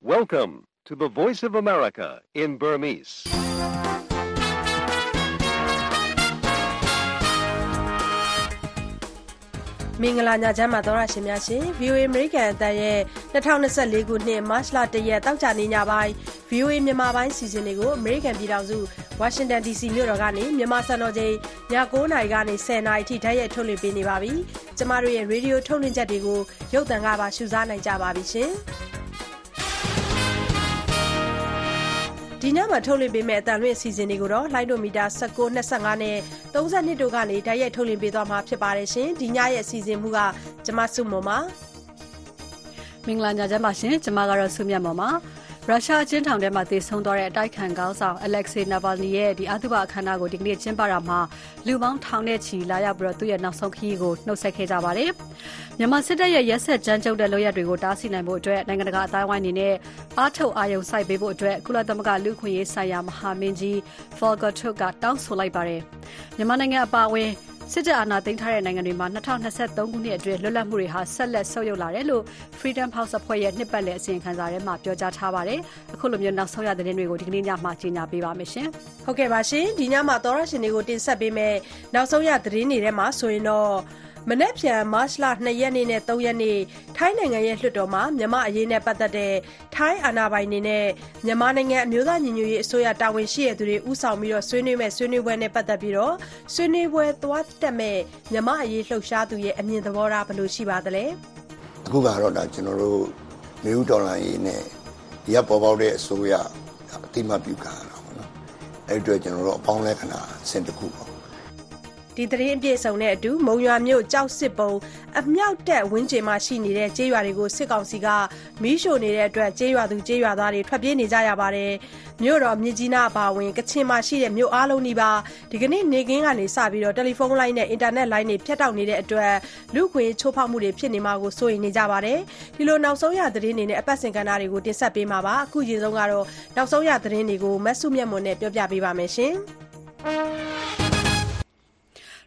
Welcome to the Voice of America in Burmese. ။မင်္ဂလာညချမ်းပါသောရရှင်များရှင် VOA American အတန်းရဲ့2024ခုနှစ်မတ်လ1ရက်တောက်ကြနေညပိုင်း VOA မြန်မာပိုင်းစီစဉ်တွေကို American ပြည်ထောင်စု Washington DC မြို့တော်ကနေမြန်မာစံတော်ချိန်ည9:00နာရီကနေ10:00နာရီထိဓာတ်ရိုက်ထုတ်လွှင့်ပေးနေပါပြီ။ကျမတို့ရဲ့ Radio ထုတ်လွှင့်ချက်တွေကိုရုပ်သံကပါရှုစားနိုင်ကြပါပြီရှင်။ ဒီညမှာထုတ်လွှင့်ပေးမယ့်အတန်လွင့်အစီအစဉ်တွေကိုတော့လိုင်းဒိုမီတာ19 25နဲ့32တို့ကနေဓာတ်ရိုက်ထုတ်လွှင့်ပေးသွားမှာဖြစ်ပါတယ်ရှင်ဒီညရဲ့အစီအစဉ်မူကကျမစုမုံပါမင်္ဂလာညချမ်းပါရှင်ကျမကတော့ဆုမြတ်မော်ပါ ရုရှားအကျဉ်းထောင်ထဲမှာတည်ဆုံသွားတဲ့အတိုက်ခံခေါင်းဆောင် Alexei Navalny ရဲ့ဒီအသုဘအခမ်းအနားကိုဒီကနေ့ကျင်းပတာမှာလူပေါင်းထောင်နဲ့ချီလာရောက်ပြီးတော့သူ့ရဲ့နောက်ဆုံးခရီးကိုနှုတ်ဆက်ခဲ့ကြပါတယ်။မြန်မာစစ်တပ်ရဲ့ရက်ဆက်ကြမ်းကြုတ်တဲ့လုပ်ရက်တွေကိုတားဆီးနိုင်ဖို့အတွက်နိုင်ငံတကာအတိုင်းဝိုင်းအနေနဲ့အားထုတ်အာရုံစိုက်ပေးဖို့အတွက်ကုလသမဂ္ဂလူ့ခွင့်ရေးဆိုင်ရာမဟာမင်းကြီး Volker Turk ကတောင်းဆိုလိုက်ပါတယ်။မြန်မာနိုင်ငံအပါအဝင် စစ်တပ်အာဏာသိမ်းထားတဲ့နိုင်ငံတွေမှာ2023ခုနှစ်အတွင်းလွတ်လပ်မှုတွေဟာဆက်လက်ဆုတ်ယုတ်လာတယ်လို့ Freedom House အဖွဲ့ရဲ့နှစ်ပတ်လည်အစီရင်ခံစာထဲမှာပြောကြားထားပါတယ်။အခုလိုမျိုးနောက်ဆုံးရတဲ့သတင်းတွေကိုဒီကနေ့ညမှာကြီးညာပေးပါမယ်ရှင်။ဟုတ်ကဲ့ပါရှင်။ဒီညမှာသောရရှင်တွေကိုတင်ဆက်ပေးမယ်နောက်ဆုံးရသတင်းတွေထဲမှာဆိုရင်တော့ မနက်ဖြန်မတ်လ2ရက်နေ့နဲ့3ရက်နေ့ထိုင်းနိုင်ငံရဲ့လွှတ်တော်မှာမြန်မာအရေးနဲ့ပတ်သက်တဲ့ထိုင်းအာဏာပိုင်တွေနဲ့မြန်မာနိုင်ငံအမျိုးသားညီညွတ်ရေးအစိုးရတာဝန်ရှိတဲ့သူတွေဦးဆောင်ပြီးတော့ဆွေးနွေးမဲ့ဆွေးနွေးပွဲနဲ့ပတ်သက်ပြီးတော့ဆွေးနွေးပွဲသွားတက်မဲ့မြန်မာအရေးလှုပ်ရှားသူရဲ့အမြင်သဘောထားဘယ်လိုရှိပါသလဲအခုကတော့ဒါကျွန်တော်တို့မြို့ဒေါ်လာရေးနဲ့ရပ်ပေါ်ပေါက်တဲ့အစိုးရအတိမပြုခံရတာပေါ့နော်အဲ့ဒီအတွက်ကျွန်တော်တို့အပေါင်းလက္ခဏာစင်တစ်ခုပေါ့ ဒီသတင်းအပြည့်စုံနဲ့အတူမုံရွာမြို့ကြောက်စစ်ပုံအမြောက်တက်ဝင်းကျင်မှာရှိနေတဲ့ကျေးရွာတွေကိုစစ်ကောင်စီကမီးရှို့နေတဲ့အတွက်ကျေးရွာသူကျေးရွာသားတွေထွက်ပြေးနေကြရပါတယ်။မြို့တော်မြစ်ကြီးနားအပါအဝင်ကချင်မှာရှိတဲ့မြို့အားလုံးဒီပါဒီကနေ့နေကင်းကနေစပြီးတော့တယ်လီဖုန်းလိုင်းနဲ့အင်တာနက်လိုင်းတွေဖြတ်တောက်နေတဲ့အတွက်လူခွေချိုးဖောက်မှုတွေဖြစ်နေမှာကိုစိုးရိမ်နေကြပါတယ်။ဒီလိုနောက်ဆုံးရသတင်းတွေနဲ့အပတ်စဉ်ကဏ္ဍတွေကိုတင်ဆက်ပေးမှာပါ။အခုချိန်ဆုံးကတော့နောက်ဆုံးရသတင်းတွေကိုမဆုမြတ်မွန်နဲ့ပြောပြပေးပါမယ်ရှင်။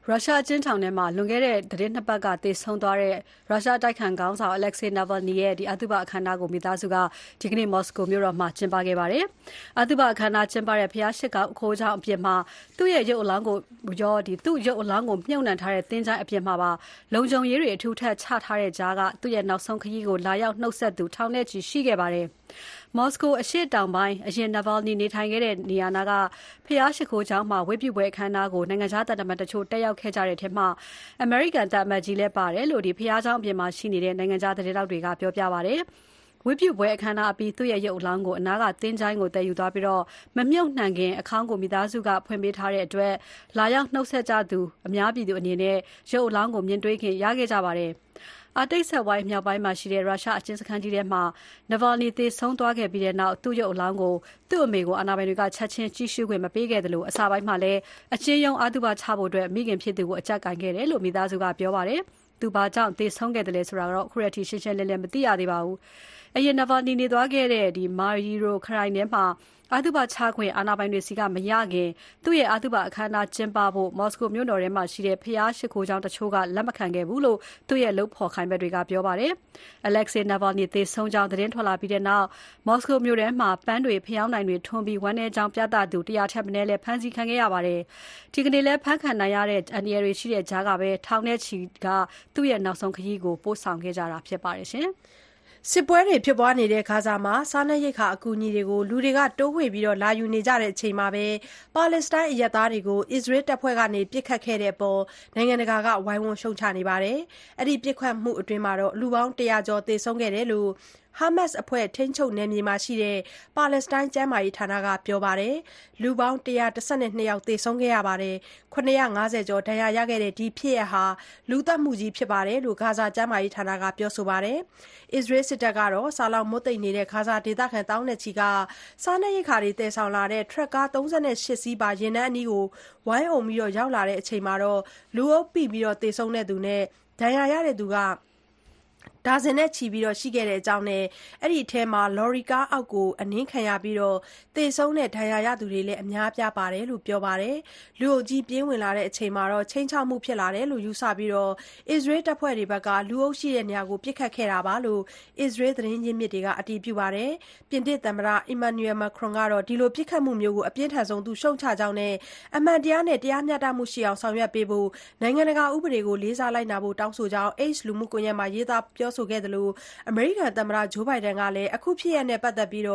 ရုရှားအကျဉ်းထောင်ထဲမှာ လွန်ခဲ့တဲ့ သီတင်းနှစ်ပတ်က သေဆုံးသွားတဲ့ ရုရှားအတိုက်အခံခေါင်းဆောင် Alexei Navalny ရဲ့ အသုဘအခမ်းအနားကို မိသားစုက ဒီကနေ့ မော်စကိုမြို့တော်မှာ ကျင်းပခဲ့ပါတယ်။အသုဘအခမ်းအနားကျင်းပတဲ့ ဘုရားရှိခိုးကျောင်းအပြင်မှာ သူ့ရဲ့ ရုပ်အလောင်းကိုရော သူ့ရုပ်အလောင်းကို မြှုပ်နှံထားတဲ့ သင်္ချိုင်းအပြင်မှာပါ လုံခြုံရေးတွေ အထူးထပ်ချထားတဲ့ကြားက သူ့ရဲ့ နောက်ဆုံးခရီးကို လာရောက်နှုတ်ဆက်သူ ထောင်နဲ့ချီရှိခဲ့ပါတယ်။ မော်စကိုအရှေ့တောင်ပိုင်းအရင် Navalny နေထိုင်ခဲ့တဲ့နေရာနားက ဘုရားရှိခိုးကျောင်းမှာ ဝတ်ပြုပွဲအခမ်းအနားကို နိုင်ငံခြားသံတမန်တချို့ တက်ရောက်ခဲ့ကြတဲ့ထဲမှာ အမေရိကန်သံအမတ်ကြီးလည်းပါတယ်လို့ဒီဘုရားကျောင်းအပြင်မှာရှိနေတဲ့ နိုင်ငံခြားသတင်းတောက်တွေက ပြောပြပါတယ်။ဝိပုပွဲအခမ်းအနားအပြီး သူ့ရဲ့ ရုပ်အလောင်းကို အနားကတင်းချိုင်းကိုတည်ယူသွားပြီးတော့မမြုပ်နှံခင် အခန်းကို မိသားစုက ဖွင့်ပေးထားတဲ့အတွက် လာရောက်နှုတ်ဆက်ကြသူ အများပြည်သူအနေနဲ့ ရုပ်အလောင်းကို မြင်တွေ့ခင်ရခဲ့ကြပါတယ်။ အာတိတ်ဆက်ဝိုင်းမြောက်ပိုင်းမှာရှိတဲ့ ရုရှားအကျဉ်းစခန်းကြီးထဲမှာ Navalny သေဆုံးသွားခဲ့ပြီးတဲ့နောက် သူ့ရုပ်အလောင်းကို သူ့အမေကို အာဏာပိုင်တွေက ချက်ချင်း ကြည့်ရှုခွင့်မပေးခဲ့သလို အစာပိုင်းမှာလည်းအချင်းယုံအာသုဘချဖို့အတွက်မိခင်ဖြစ်သူကို အကြပ်ကိုင်ခဲ့တယ်လို့ မိသားစုက ပြောပါတယ်။သူဘာကြောင့် သေဆုံးခဲ့တယ်လဲဆိုတာတော့ ခုရတီရှင်းရှင်းလင်းလင်း မသိရသေးပါဘူး။အရင် Navalny နေသွားခဲ့တဲ့ဒီ Mariupol ခရိုင်ထဲမှာ အသုဘချခွင့်အာဏာပိုင်တွေစီက မရခင် သူ့ရဲ့ အသုဘအခမ်းအနားကျင်းပဖို့ မော်စကိုမြို့တော်ထဲမှာရှိတဲ့ဖျားရှိခိုးကျောင်းတချို့က လက်မခံခဲ့ဘူးလို့ သူ့ရဲ့ လုပ်ဖော်ခိုင်ဘက်တွေက ပြောပါတယ်။ Alexei Navalny သေဆုံးကြောင်း သတင်းထွက်လာပြီးတဲ့နောက် မော်စကိုမြို့ထဲမှာ ပန်းတွေဖျောင်းနိုင်တွေထွန်းပြီး ဝမ်းနည်းကြောင်းပြသသူတရားထက်မနည်းလဲဖမ်းဆီးခံခဲ့ရပါတယ်။ဒီကနေ့လဲဖမ်းခံနိုင်ရတဲ့ အန်ဒီရီရှိတဲ့ကြားကပဲ ထောင်ထဲချီက သူ့ရဲ့ နောက်ဆုံးခရီးကို ပို့ဆောင်ခဲ့ကြတာဖြစ်ပါတယ်ရှင်။ စစ်ပွဲတွေဖြစ်ပွားနေတဲ့ ဂါဇာမှာ စားနပ်ရိက္ခာအကူအညီတွေကို လူတွေကတိုးဝှေ့ပြီးလာယူနေကြတဲ့အချိန်မှာပဲပါလက်စတိုင်းအရပ်သားတွေကို အစ္စရေးတပ်ဖွဲ့က ပစ်ခတ်ခဲ့တဲ့အပေါ် နိုင်ငံတကာက ဝိုင်းဝန်းရှုတ်ချနေပါတယ်။အဲဒီပစ်ခတ်မှုအတွင်း လူပေါင်းတရာကျော် သေဆုံးခဲ့တယ်လို့ ဟာမတ်စ်အဖွဲ့ ထိန်းချုပ်နယ်မြေမှာရှိတဲ့ ပါလက်စတိုင်း ကျန်းမာရေးဌာနက ပြောပါတယ်။လူပေါင်း ၁၁၂ ယောက် သေဆုံးခဲ့ရပြီး ၇၅၀ ကျော် ဒဏ်ရာရခဲ့တဲ့ ဒီဖြစ်ရပ်ဟာ လူသတ်မှုကြီးဖြစ်တယ်လို့ ဂါဇာ ကျန်းမာရေးဌာနက ပြောပါတယ်။အစ္စရေးစစ်တပ်ကတော့ ဆာလောင်မွတ်သိပ်နေတဲ့ ဂါဇာဒေသခံ သောင်းနဲ့ချီကစားနပ်ရိက္ခာတွေ သယ်ဆောင်လာတဲ့ ထရပ်ကား ၃၈ စီးပါ ယာဉ်တန်းအနီးကိုဝိုင်းအုံရောက်လာချိန်မှာလူအုပ်ပိသေဆုံးသူနဲ့ ဒဏ်ရာရသူ ဒါဇင်နဲ့ချီပြီးရှိခဲ့တဲ့အကြောင်းနဲ့ အဲဒီထဲမှာ လော်ရီကားအောက်ကိုအနင်းခံရပြီး သေဆုံးတဲ့ ဒဏ်ရာရသူတွေလည်း အများအပြားပါတယ်လို့ ပြောပါတယ်။လူအုပ်ကြီးပြေးဝင်လာချိန်မှာ ခြိမ်းခြောက်မှုဖြစ်လာတယ်လို့ ယူဆပြီး အစ္စရေးတပ်ဖွဲ့တွေဘက်ကလူအုပ်ရှိတဲ့နေရာကို ပစ်ခတ်ခဲ့တာလို့ အစ္စရေး သတင်းရင်းမြစ်တွေက အတည်ပြုပါတယ်။ပြင်သစ်သမ္မတ Emmanuel Macron ကတော့ ဒီလို ပစ်ခတ်မှုမျိုးကို အပြင်းထန်ဆုံးရှုတ်ချကြောင်းနဲ့ အမှန်တရားနဲ့ တရားမျှတမှုရှိအောင် ဆောင်ရွက်ပေးဖို့ နိုင်ငံတကာ ဥပဒေကို လေးစားလိုက်နာဖို့ တောင်းဆိုကြောင်း X လူမှုကွန်ရက်မှာ ရေးသား ပြောဆိုခဲ့သလို အမေရိကန်သမ္မတ Joe Biden ကလည်း အခုဖြစ်ရပ်နဲ့ ပတ်သက်ပြီး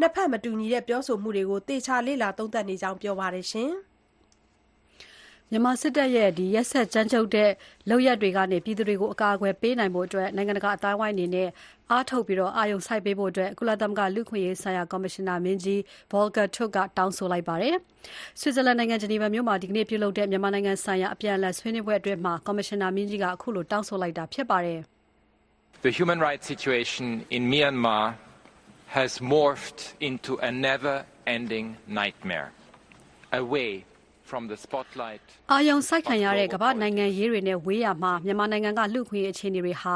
နှစ်ဘက် မတူညီတဲ့ ပြောဆိုမှုတွေကို သေချာ လေ့လာ သုံးသပ်နေကြောင်း ပြောပါတယ်။မြန်မာစစ်တပ်ရဲ့ ရက်စက်ကြမ်းကြုတ်တဲ့ လုပ်ရပ်တွေကနေ ပြည်သူတွေကို အကာအကွယ်ပေးနိုင်ဖို့ နိုင်ငံတကာအသိုင်းအဝိုင်းအနေနဲ့ အားထုတ်ပြီး အာရုံစိုက်ပေးဖို့ ကုလသမဂ္ဂ လူ့အခွင့်အရေးဆိုင်ရာ ကော်မရှင်နာမင်းကြီး Volker Turk က တောင်းဆိုလိုက်ပါတယ်။ဆွစ်ဇာလန်နိုင်ငံ ဂျနီဗာမြို့မှာ ဒီကနေ့ပြုလုပ်တဲ့ မြန်မာနိုင်ငံဆိုင်ရာ အပြန်အလှန် ဆွေးနွေးပွဲအတွင်း ကော်မရှင်နာမင်းကြီးကအခုလို တောင်းဆိုလိုက်တာဖြစ်ပါတယ်။ The human rights situation in Myanmar has morphed into a never-ending nightmare. A way အာယုံစိုက်ခံရတဲ့ကမ္ဘာနိုင်ငံရေးတွေနဲ့ဝေးရမှာမြန်မာနိုင်ငံကလူခွင့်အခြေအနေတွေဟာ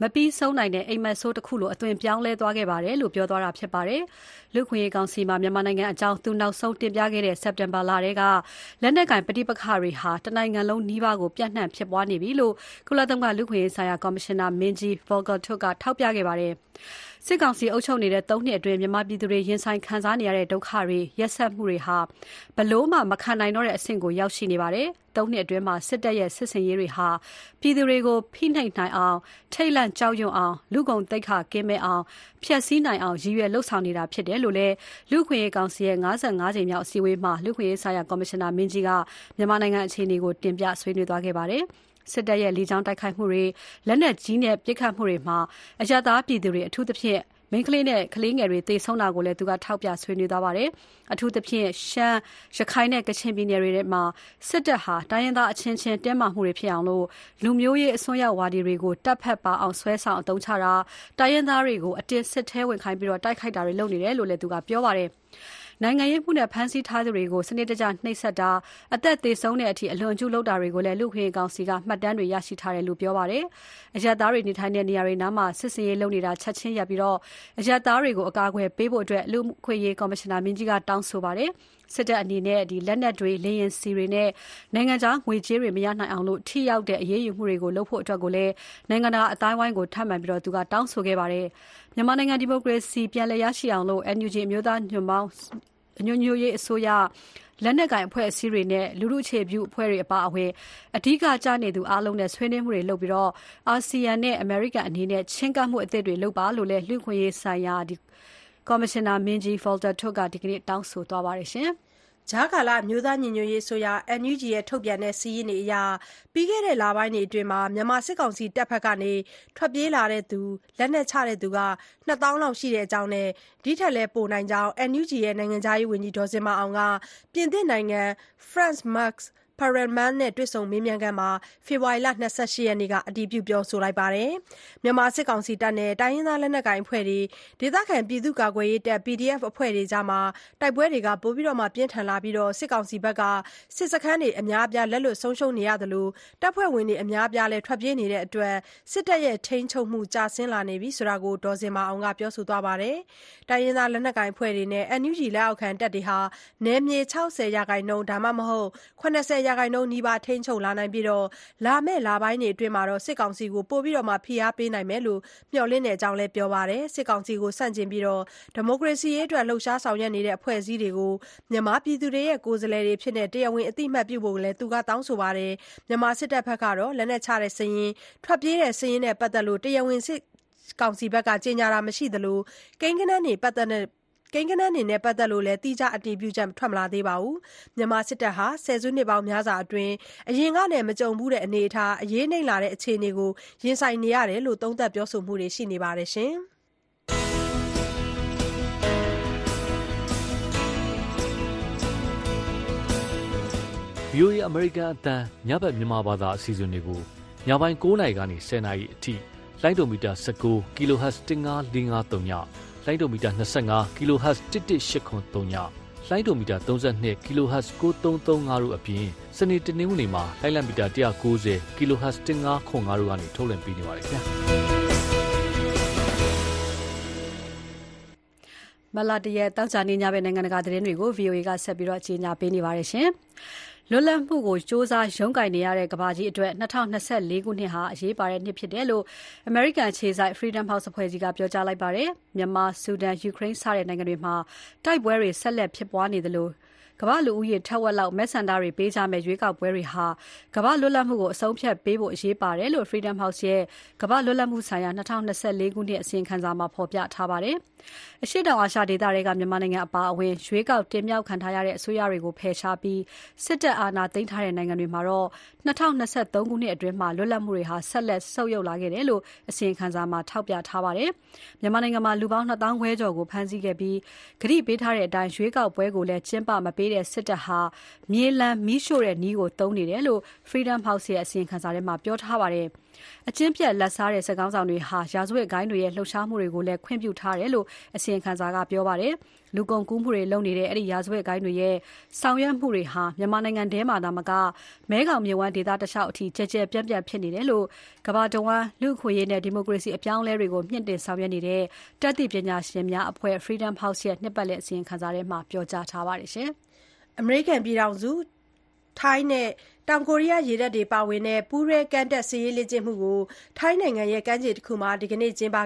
မပြီးဆုံးနိုင်တဲ့အိမ်မက်ဆိုးတစ်ခုလိုအသွင်ပြောင်းလဲသွားခဲ့ပါတယ်လို့ပြောသွားတာဖြစ်ပါတယ်။လူခွင့်ရေးကောင်စီမှာမြန်မာနိုင်ငံအကြောင်းသူနောက်ဆုံးတင်ပြခဲ့တဲ့စက်တင်ဘာလတည်းကလက်နက်ကင်ပဋိပက္ခတွေဟာတနိုင်ငံလုံးနှီးပါးကိုပြန့်နှံ့ဖြစ်ပွားနေပြီလို့ကုလသမဂ္ဂလူခွင့်ရေးဆိုင်ရာကော်မရှင်နာမင်းကြီး Volker Turk ကထောက်ပြခဲ့ပါတယ်။ စစ်ကောင်စီအုပ်ချုပ်နေတဲ့ ၃ နှစ်အတွင်း မြန်မာပြည်သူတွေ ရင်ဆိုင်ခံစားနေရတဲ့ ဒုက္ခတွေ ရက်စက်မှုတွေဟာဘလို့မှ မခံနိုင်တော့တဲ့အဆင့်ကို ရောက်ရှိနေပါတယ်။၃ နှစ်အတွင်းမှာစစ်တပ်ရဲ့ စစ်စင်ရေးတွေဟာ ပြည်သူတွေကို ဖိနှိပ်နိုင်အောင် ထိတ်လန့်ကြောက်ရွံ့အောင် လူကုန်တိတ်ခကင်းမဲ့အောင် ဖျက်ဆီးနိုင်အောင် ရည်ရွယ်လှုပ်ဆောင်နေတာဖြစ်တယ်လို့လည်း လူခွင့်ရေးကောင်စီရဲ့55ကြိမ်မြောက်အစည်းအဝေးမှာ လူခွင့်ရေးဆိုင်ရာ ကော်မရှင်နာမင်းကြီးက မြန်မာနိုင်ငံအခြေအနေကို တင်ပြဆွေးနွေးသွားခဲ့ပါတယ်။ စစ်တပ်ရဲ့ လေကြောင်းတိုက်ခိုက်မှုတွေ လက်နက်ကြီးနဲ့ ပစ်ခတ်မှုတွေမှာ အရသာပြည်သူတွေ အထူးသဖြင့် မိန်းကလေးနဲ့ ကလေးငယ်တွေ သေဆုံးတာကိုလည်း သူက ထောက်ပြဆွေးနွေးသွားပါတယ်။အထူးသဖြင့် ရှမ်း ရခိုင်နဲ့ ကချင်ပြည်နယ်တွေမှာ စစ်တပ်ဟာ တိုင်းရင်းသားအချင်းချင်း တင်းမာမှုတွေဖြစ်အောင်လို့လူမျိုးရေး အစွန်းရောက်ဝါဒီတွေကို တပ်ဖက်ပါအောင် ဆွဲဆောင် အသုံးချတာ တိုင်းရင်းသားတွေကို အတင်းစစ်ထဲဝင်ခိုင်းပြီးတော့တိုက်ခိုက်တာတွေ လုပ်နေတယ်လို့လည်း သူက ပြောပါတယ်။ နိုင်ငံရေးမှုနဲ့ဖမ်းဆီးထားသူတွေကို စနစ်တကျနှိပ်စက်တာ အသက်သေဆုံးတဲ့အထိ အလွန်ကျူးလုပ်တာတွေကိုလည်း လူခွင့်ကောင်စီက မှတ်တမ်းတွေရရှိထားတယ်လို့ ပြောပါတယ်။အရက်သားတွေနေထိုင်တဲ့နေရာတွေနားမှာ စစ်စင်ရေးလုပ်နေတာ ချက်ချင်းရပ်ပြီးတော့အရက်သားတွေကို အကာအကွယ်ပေးဖို့အတွက်လူခွင့်ရေးကော်မရှင်နာမင်းကြီးက တောင်းဆိုပါတယ်။ စစ်တပ်အနေနဲ့ဒီလက်နက်တွေ လေရင်စီတွေနဲ့ နိုင်ငံခြားငွေကြေးတွေ မရနိုင်အောင်လို့ထိရောက်တဲ့ အရေးယူမှုတွေကိုလုပ်ဖို့အတွက်ကိုလည်း နိုင်ငံတကာအတိုင်းဝိုင်းကို ထပ်မံပြီးတော့သူကတောင်းဆိုခဲ့ပါတယ် မြန်မာနိုင်ငံ ဒီမိုကရေစီပြန်လည်ရရှိအောင်လို့ NUG အမျိုးသားညွန့်ပေါင်းအညွညွရေးအစိုးရ လက်နက်ကင်အဖွဲ့အစည်းတွေနဲ့ လူလူအခြေပြုအဖွဲ့တွေအပါအဝင် အဓိကကြနေသူအားလုံးနဲ့ ဆွေးနွေးမှုတွေလုပ်ပြီးတော့အာဆီယံနဲ့ အမေရိကန်အနေနဲ့ ချင်းကပ်မှုအသစ်တွေလုပ်ပါလို့လည်း လူခွင့်ရေးဆိုင်ရာဒီ ကော်မရှင်နာမင်းကြီး Volter Turk က ဒီကနေ့ တောင်းဆိုသွားပါတယ်ရှင်။ကြားကာလ အမျိုးသားညီညွတ်ရေးအစိုးရ NUG ရဲ့ ထုတ်ပြန်တဲ့ စာရင်းတွေအရ ပြီးခဲ့တဲ့ လပိုင်းတွေအတွင်း မြန်မာစစ်ကောင်စီတပ်ဘက်ကနေထွက်ပြေးလာသူ၊လက်နက်ချသူ၂သောင်းလောက်ရှိတဲ့အကြောင်းနဲ့ ဒီထက်လည်း ပိုနိုင်ကြောင်း NUG နိုင်ငံခြားရေးဝန်ကြီး ဒေါ်ဇင်မာအောင်က ပြင်သစ်နိုင်ငံ France Max Perelman နဲ့ တွေ့ဆုံမေးမြန်းခန်းမှာ ဖေဖော်ဝါရီလ၂၈ ရက်နေ့က အတည်ပြု ပြောဆိုလိုက်ပါတယ်။မြန်မာစစ်ကောင်စီတပ်နဲ့ တိုင်းရင်းသားလက်နက်ကိုင်အဖွဲ့တွေ၊ဒေသခံပြည်သူ့ကာကွယ်ရေးတပ် PDF အဖွဲ့တွေကြား တိုက်ပွဲတွေပိုပြင်းထန်လာပြီး စစ်ကောင်စီဘက်က စစ်စခန်းတွေ အများအပြား လက်လွတ်ဆုံးရှုံးနေရသလို တပ်ဖွဲ့ဝင်တွေ အများအပြားလည်း ထွက်ပြေးနေတဲ့အတွက် စစ်တပ်ရဲ့ ထိန်းချုပ်မှု ကျဆင်းလာနေပြီဆိုတာကို ဒေါ်ဇင်မာအောင်က ပြောဆိုသွားပါတယ်။တိုင်းရင်းသားလက်နက်ကိုင်အဖွဲ့တွေနဲ့ NUG လက်အောက်ခံတပ်တွေဟာ နယ်မြေ ၆၀ ရာခိုင်နှုန်း ဒါမှမဟုတ် ၇၀ရာခိုင်နှုန်းနီးပါး ထိန်းချုပ်လာနိုင်ပြီး လာမယ့်လပိုင်းတွေအတွင်း စစ်ကောင်စီကို ပိုပြီး ဖိအားပေးနိုင်မယ်လို့ မျှော်လင့်တဲ့အကြောင်းလည်း ပြောပါတယ်။စစ်ကောင်စီကို ဆန့်ကျင်ပြီး ဒီမိုကရေစီရေးအတွက် လှုပ်ရှားဆောင်ရွက်နေတဲ့ အဖွဲ့အစည်းတွေကို မြန်မာပြည်သူတွေရဲ့ ကိုယ်စားလှယ်တွေအဖြစ် တရားဝင် အသိအမှတ်ပြုဖို့လည်း သူက တောင်းဆိုပါတယ်။မြန်မာစစ်တပ်ဘက်ကတော့ လက်နက်ချတဲ့စာရင်း၊ထွက်ပြေးတဲ့စာရင်းနဲ့ ပတ်သက်လို့ တရားဝင် စစ်ကောင်စီဘက်ကကြေညာတာမရှိသလို ကိန်းဂဏန်းတွေနဲ့ ပတ်သက် လို့လည်း သီးခြား အတည်ပြုချက် ထွက်မလာသေးပါဘူး။မြန်မာစစ်တပ်ဟာ ဆယ်စုနှစ်ပေါင်းများစွာအတွင်း အရင်ကနဲ့ မကြုံဖူးတဲ့ အနေအထား၊အရေးနိမ့်လာတဲ့ အခြေအနေကို ရင်ဆိုင်နေရတယ်လို့ သုံးသပ်ပြောဆိုမှုတွေ ရှိနေပါတယ်။ VOA အမေရိကန်အတန်းညဘက်မြန်မာဘာသာအစီအစဉ်တွေကို ညပိုင်း9:00နာရီကနေ10:00နာရီအထိ လိုင်းဒိုမီတာ19 kHz 15553ည လိုင်းဒိုမီတာ25 kHz 11803ညလိုင်းဒိုမီတာ32 kHz 9335တို့အပြင်စနေတနင်္ဂနွေမှာလိုင်းလံမီတာ190 kHz 1505တို့ကနေထုတ်လွှင့်ပေးနေပါတယ်ခင်ဗျာမလာတရက်တောက်ချာနေညပဲနိုင်ငံတကာသတင်းတွေကို VOA ကဆက်ပြီးတော့အကြေညာပေးနေပါတယ်ရှင်။ လွတ်လပ်မှုကိုစ조사ရုန်းကန်နေရတဲ့ ကမ္ဘာကြီးအတွက်2024ခုနှစ်ဟာ အရေးပါတဲ့နှစ်ဖြစ်တယ်လို့ American ခြေဆိုင် Freedom House အဖွဲ့ကြီးက ပြောကြားလိုက်ပါတယ်။မြန်မာ၊ဆူဒန်၊ယူကရိန်း စတဲ့နိုင်ငံတွေမှာ တိုက်ပွဲတွေ ဆက်လက်ဖြစ်ပွားနေသလို ကမ္ဘာ့လူဦးရေထက်ဝက်လောက် မဲဆန္ဒတွေပေးကြမယ့် ရွေးကောက်ပွဲတွေဟာ ကမ္ဘာ့လွတ်လပ်မှုကို အဆုံးအဖြတ်ပေးဖို့ အရေးပါတယ်လို့ Freedom House ရဲ့ ကမ္ဘာ့လွတ်လပ်မှုဆိုင်ရာ2024ခုနှစ် အစီရင်ခံစာမှာ ဖော်ပြထားပါတယ်။ အရှေ့တောင်အာရှဒေသတွေကမြန်မာနိုင်ငံအပါအဝင် ရွေးကောက်တင်မြှောက်ခံထားရတဲ့ အစိုးရတွေကို ဖယ်ရှားပြီး စစ်တပ်အာဏာသိမ်းထားတဲ့ နိုင်ငံတွေမှာတော့2023ခုနှစ်အတွင်း လွတ်လပ်မှုတွေဟာဆက်လက် ဆုတ်ယုတ်လာခဲ့တယ်လို့ အစီရင်ခံစာမှာ ထောက်ပြထားပါတယ်။မြန်မာနိုင်ငံမှာ လူပေါင်း ၂ သောင်းခွဲကျော်ကို ဖမ်းဆီးခဲ့ပြီး ကတိပေးထားတဲ့အတိုင်း ရွေးကောက်ပွဲကိုလည်း ကျင်းပမပေးတဲ့ စစ်တပ်ဟာ မြေလှန်မီးရှို့တဲ့နည်းကို သုံးနေတယ်လို့ Freedom House ရဲ့ အစီရင်ခံစာထဲမှာ ပြောထားပါတယ်။ အကျင့်ပျက်လာဘ်စားတဲ့ စစ်ခေါင်းဆောင်တွေဟာ ရာဇဝတ်ဂိုဏ်းတွေရဲ့ လှုပ်ရှားမှုတွေကိုလည်း ခွင့်ပြုထားတယ်လို့ အစီရင်ခံစာက ပြောပါတယ်။လူကုန်ကူးမှုတွေလုပ်နေတဲ့ အဲဒီ ရာဇဝတ်ဂိုဏ်းတွေရဲ့ ဆောင်ရွက်မှုတွေဟာ မြန်မာနိုင်ငံထဲမှာသာမက မဲခေါင်မြစ်ဝှမ်းဒေသတလျှောက်အထိ ကျယ်ကျယ်ပြန့်ပြန့်ဖြစ်နေတယ်လို့ ကမ္ဘာတဝန်း လူ့အခွင့်အရေးနဲ့ ဒီမိုကရေစီအပြောင်းအလဲတွေကို မြှင့်တင်ဆောင်ရွက်နေတဲ့ တတ်သိပညာရှင်များအဖွဲ့ Freedom House ရဲ့ နှစ်ပတ်လည် အစီရင်ခံစာထဲမှာ ပြောကြားထားပါတယ်။အမေရိကန်ပြည်ထောင်စု၊ ထိုင်းနဲ့ တောင်ကိုရီးယား ရေတပ်တွေပါဝင်တဲ့ ပူးတွဲ ကမ်းတက် စစ်ရေးလေ့ကျင့်မှုကို ထိုင်းနိုင်ငံ ကမ်းခြေတခုမှာ ဒီကနေ့ ကျင်းပ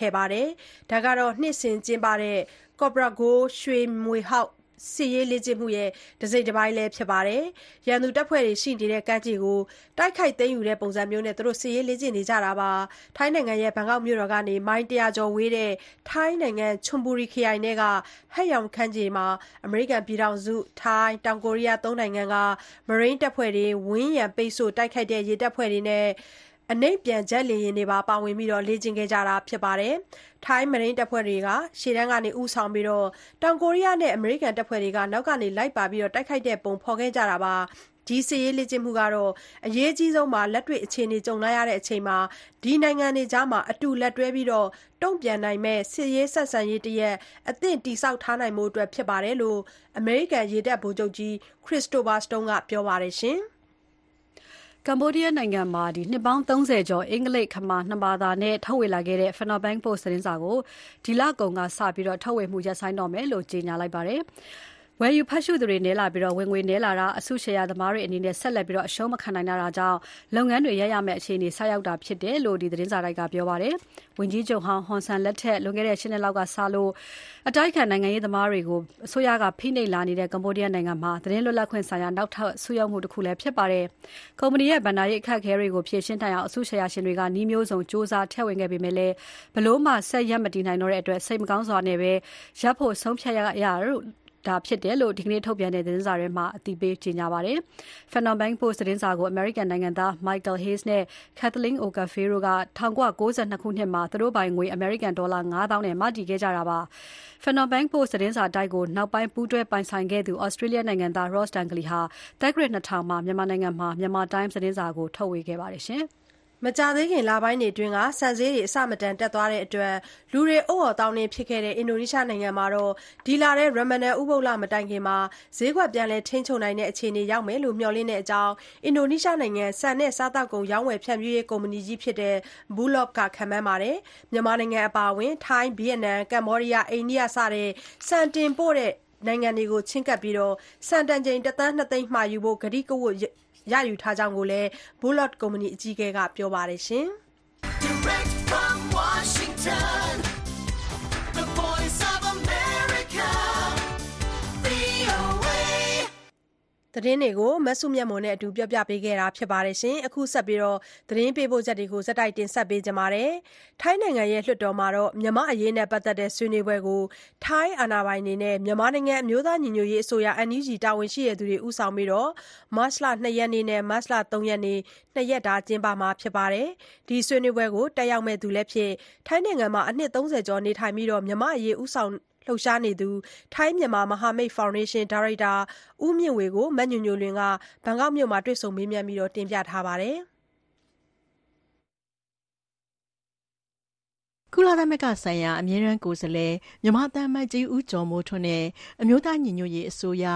ခဲ့ပါတယ်။ဒါဟာ နှစ်စဉ်ကျင်းပတဲ့ Cobra Gold ရွှေမြွေဟောက် စစ်ရေးလေ့ကျင့်မှုရဲ့ တစိတ်တပိုင်းလည်း ဖြစ်ပါတယ်။ရန်သူတပ်ဖွဲ့တွေရှိနေတဲ့ ကမ်းခြေကို တိုက်ခိုက်သိမ်းယူတဲ့ ပုံစံမျိုးနဲ့ စစ်ရေးလေ့ကျင့်နေကြတာပါ။ထိုင်းနိုင်ငံဘန်ကောက်မြို့တော်ကနေ မိုင် ၁၀၀ ကျော်ဝေးတဲ့ ထိုင်းနိုင်ငံ ချွန်ဘူရီခရိုင်ထဲက ဟတ်ရောင် ကမ်းခြေမှာ အမေရိကန်ပြည်ထောင်စု၊ထိုင်း၊တောင်ကိုရီးယားသုံးနိုင်ငံက မရိန်းတပ်ဖွဲ့တွေ၊ဝန်းရံပိတ်ဆို့ တိုက်ခိုက်တဲ့ ရေတပ်ဖွဲ့တွေနဲ့ အနိမ့်ပျံဂျက်လေယာဉ်တွေပါ ပါဝင်လေ့ကျင့်ခဲ့ကြတာပါ။ထိုင်းမရိန်းတပ်ဖွဲ့တွေက ရှေ့တန်းကဦးဆောင်ပြီး တောင်ကိုရီးယားနဲ့ အမေရိကန်တပ်ဖွဲ့တွေက နောက်ကနေ လိုက်ပါ တိုက်ခိုက်တဲ့ပုံဖော်ခဲ့ကြတာပါ။ဒီစစ်ရေးလေ့ကျင့်မှုဟာ အရေးအကြီးဆုံးမှာလက်တွေ့ အခြေအနေ ကြုံလာရချိန်မှာ ဒီနိုင်ငံတွေကြား အတူလက်တွဲပြီး တုံ့ပြန်နိုင်မယ့် စစ်ရေးဆက်ဆံရေးတရပ် အသင့်တည်ဆောက်ထားနိုင်ဖို့ဖြစ်တယ်လို့ အမေရိကန် ရေတပ်ဗိုလ်ချုပ်ကြီး Christopher Stone က ပြောပါတယ်။ ကမ္ဘောဒီးယားနိုင်ငံမှာ နှစ်ပေါင်း ၃၀ ကျော် အင်္ဂလိပ်၊ခမာနှစ်ဘာသာနဲ့ ထုတ်ဝေလာခဲ့တဲ့ Phnom Penh Post သတင်းစာကို ဒီလကုန်ကစပြီး ထုတ်ဝေမှု ရပ်ဆိုင်းတော့မယ်လို့ ကြေညာလိုက်ပါတယ်။ ဝယ်ယူဖတ်ရှုသူတွေနည်းလာပြီးဝင်ငွေနည်းလာတာ၊အစုရှယ်ယာသမားတွေအနေနဲ့ဆက်လက်အရှုံးမခံနိုင်တာကြောင့်လုပ်ငန်းတွေရပ်ရမယ့်အခြေအနေဆိုက်ရောက်တာဖြစ်တယ်လို့သတင်းစာတိုက်ကပြောပါတယ်။ဝန်ကြီးချုပ်ဟောင်းဟွန်ဆန်လက်ထက်လွန်ခဲ့တဲ့၈နှစ်လောက်ကစလို့အတိုက်အခံနိုင်ငံရေးသမားတွေကိုအစိုးရကဖိနှိပ်လာနေတဲ့ကမ္ဘောဒီးယားနိုင်ငံမှာသတင်းလွတ်လပ်ခွင့်ဆိုင်ရာနောက်ထပ်ဆုတ်ယုတ်မှုတခုလည်းဖြစ်ပါတယ်။ကုမ္ပဏီရဲ့ဘဏ္ဍာရေးအခက်အခဲတွေကိုဖြေရှင်းနိုင်အောင်အစုရှယ်ယာရှင်တွေကနည်းမျိုးစုံကြိုးစားထည့်ဝင်ခဲ့ပေမဲ့ဘယ်လိုမှဆက်ရပ်မတည်နိုင်တော့တဲ့အတွက်စိတ်မကောင်းစွာနဲ့ပဲရပ်ဖို့ဆုံးဖြတ်ရတယ်လို့ တာဖြစ်တယ်လို့ဒီကနေ့ထုတ်ပြန်တဲ့သတင်းစာထဲမှာအသိပေးကြေညာပါတယ်။ Phnom Penh Post သတင်းစာကို American နိုင်ငံသား Michael Hayes နဲ့ Kathleen Okafor တို့က1992ခုနှစ်မှာသူတို့ပိုင်ငွေ American ဒေါ်လာ9000နဲ့မတည်ခဲ့ကြတာပါ။ Phnom Penh Post သတင်းစာတိုက်ကိုနောက်ပိုင်းပူးတွဲပိုင်ဆိုင်ခဲ့သူ Australia နိုင်ငံသား Ross Dunkley ဟာ သက္ကရာဇ် 2000 မှာ မြန်မာနိုင်ငံမှာ Myanmar Times သတင်းစာကို ထုတ်ဝေခဲ့ပါတယ်ရှင်။ မကြာသေးခင်လပိုင်းတွေအတွင်းဆန်ဈေးတွေ အဆမတန်တက်သွားတဲ့အတွက် လူတွေအုတ်အော်သောင်းနင်းဖြစ်ခဲ့တဲ့ အင်ဒိုနီးရှားနိုင်ငံမှာ ဒီလထဲ Ramadan ဥပုသ်လ မတိုင်ခင် ဈေးကွက် ပြန်လည်ထိန်းချုပ်နိုင်တဲ့ အခြေအနေရောက်မယ်လို့ မျှော်လင့်တဲ့အကြောင်း အင်ဒိုနီးရှားနိုင်ငံ ဆန်နဲ့ စားသောက်ကုန် ရောင်းဝယ်ဖြန့်ဖြူးရေး ကုမ္ပဏီကြီးဖြစ်တဲ့ Bulog က ခန့်မှန်းပါတယ်။မြန်မာနိုင်ငံအပါအဝင် ထိုင်း၊ဗီယက်နမ်၊ကမ္ဘောဒီးယား၊အိန္ဒိယ စတဲ့ ဆန်တင်ပို့တဲ့ နိုင်ငံတွေကို ချဉ်းကပ်ပြီး ဆန်တန်ချိန်တသန်းနှစ်သိန်း မှာယူဖို့ ကတိကဝတ် ရယူထားကြောင်းလည်း Bullock ကုမ္ပဏီ အကြီးအကဲက ပြောပါတယ်။ သတင်းတွေကို မစုမြတ်မွန်နဲ့အတူ ပြောပြပေးခဲ့တာပါ။အခုဆက်ပြီး သတင်းပေးပို့ချက်တွေကိုဆက်တင်ဆက်ပေးပါမယ်။ထိုင်းနိုင်ငံ လွှတ်တော်မှာ မြန်မာ့အရေးနဲ့ပတ်သက်တဲ့ ဆွေးနွေးပွဲကို ထိုင်းအာဏာပိုင်တွေနဲ့ မြန်မာနိုင်ငံ အမျိုးသားညီညွတ်ရေးအစိုးရ NUG တာဝန်ရှိသူတွေ ဦးဆောင်ပြီး မတ်လ ၂ ရက်နေ့နဲ့၃ရက်နေ့နှစ်ရက်ကျင်းပမှာဖြစ်ပါတယ်။ဒီဆွေးနွေးပွဲကို တက်ရောက်မယ့်သူလည်းဖြစ်၊ထိုင်းနိုင်ငံမှာ အနှစ် ၃၀ ကျော် နေထိုင်ပြီး မြန်မာ့အရေး ဦးဆောင် လှုပ်ရှားနေသူ ထိုင်းမြန်မာ မဟာမိတ်ဖောင်ဒေးရှင်း ဒါရိုက်တာ ဦးမြင့်ဝေကို မညိုညိုလွင်က ဘန်ကောက်မြို့မှာ တွေ့ဆုံမေးမြန်းတင်ပြထားပါတယ်။ကုလသမဂ္ဂဆိုင်ရာ အမြဲတမ်းကိုယ်စားလှယ် မြန်မာသံအမတ်ကြီး ဦးကျော်မိုးထွန်းနဲ့ အမျိုးသားညီညွတ်ရေးအစိုးရ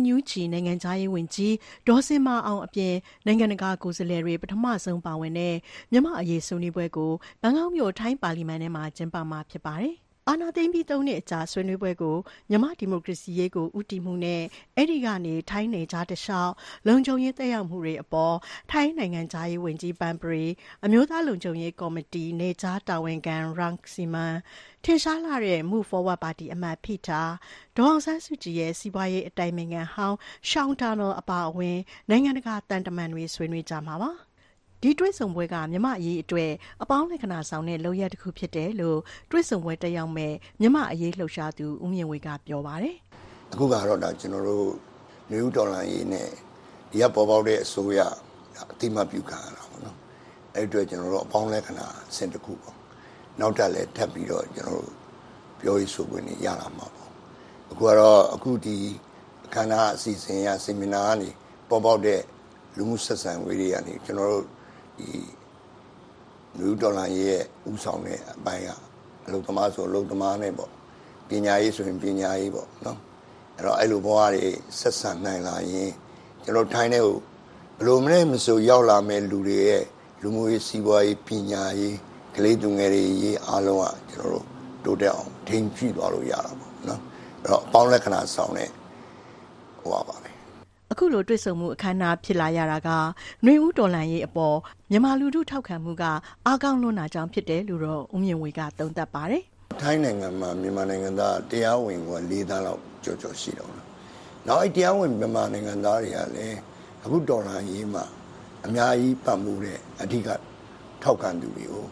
NUG နိုင်ငံခြားရေးဝန်ကြီး ဒေါ်ဇင်မာအောင်အပြင် နိုင်ငံတကာကိုယ်စားလှယ်တွေ ပထမဆုံးပါဝင်တဲ့ မြန်မာ့အရေးဆွေးနွေးပွဲကို ဘန်ကောက်မြို့ ထိုင်းပါလီမန်ထဲမှာ ကျင်းပမှာဖြစ်ပါတယ်။ အာဏာသိမ်းပြီး ၃ နှစ်အကြာ ဆွေးနွေးပွဲကို မြန်မာ့ဒီမိုကရေစီရေးကို ဦးတည်မှုနဲ့ အဲဒီကနေ ထိုင်းနယ်ခြားတလျှောက် လုံခြုံရေး သက်ရောက်မှုတွေအပေါ် ထိုင်းနိုင်ငံခြားရေးဝန်ကြီး Parnpree ၊အမျိုးသားလုံခြုံရေးကော်မတီ နယ်ခြားတာဝန်ခံ Rangsiman ၊ထင်ရှားလှတဲ့ Move Forward ပါတီအမတ် Pita ၊ဒေါ်အောင်ဆန်းစုကြည်ရဲ့ စီးပွားရေးအတိုင်ပင်ခံဟောင်း Sean Turnell အပါအဝင် နိုင်ငံတကာ သံတမန်တွေ ဆွေးနွေးကြမှာပါ။ ဒီတွေ့ဆုံပွဲကမြန်မာ့အရေးအတွက်အပေါင်းလက္ခဏာဆောင်တဲ့လုပ်ရပ်တခုဖြစ်တယ်လို့တွေ့ဆုံပွဲတက်ရောက်မယ့်မြန်မာ့အရေးလှုပ်ရှားသူဦးမြင့်ဝေကပြောပါတယ်။အခုကတော့ဒါကျွန်တော်တို့နယူးဒေါ်လာရေးနဲ့ဒီကပေါ်ပေါက်တဲ့အစိုးရအတိမပြုခံရတာပေါ့နော်။အဲ့အတွက်ကျွန်တော်တို့အပေါင်းလက္ခဏာစင်တခုပေါ့။နောက်တက်လည်းထပ်ပြီးတော့ကျွန်တော်တို့ပြောရေးဆိုခွင့်ရလာမှာပေါ့။အခုကတော့အခုဒီအခမ်းအနားအစီအစဉ်ရဆီမီနာကနေပေါ်ပေါက်တဲ့လူမှုဆက်ဆံရေးတွေကနေကျွန်တော်တို့ ဒီလူဒေါ်လာရဲ့ဥဆောင်တဲ့အပိုင်းကအလုပ်သမားဆိုအလုပ်သမားနဲ့ပေါ့ပညာရေးဆိုရင်ပညာရေးပေါ့နော်အဲ့တော့အဲ့လိုဘဝတွေဆက်ဆံနိုင်လာရင်ကျွန်တော်ထိုင်းတဲ့ကိုဘယ်လိုမလဲမဆိုရောက်လာမဲ့လူတွေရဲ့လူမှုရေးစီးပွားရေးပညာရေးကလေးသူငယ်တွေရေးအားလုံးကကျွန်တော်တို့တိုးတက်အောင်ထိန်းကြည့်သွားလို့ရတာပေါ့နော်အဲ့တော့အပေါင်းလက္ခဏာဆောင်တဲ့ဟိုပါပါ အခုလိုတွေ့ဆုံမှုအခမ်းအနားဖြစ်လာရတာကနှွေဦးတော်လှန်ရေးအပေါ်မြန်မာလူထုထောက်ခံမှုကအားကောင်းလွန်းတာကြောင့်ဖြစ်တယ်လို့တော့ဦးမြင့်ဝေကသုံးသပ်ပါတယ်။ထိုင်းနိုင်ငံမှာမြန်မာနိုင်ငံသားတရားဝင်က၄သန်းလောက်ကြော်ကြော်ရှိတော့လား။နောက်အဲ့တရားဝင်မြန်မာနိုင်ငံသားတွေကလည်းအခုတော်လှန်ရေးမှာအများကြီးပတ်မှုတဲ့အဓိကထောက်ခံသူတွေကို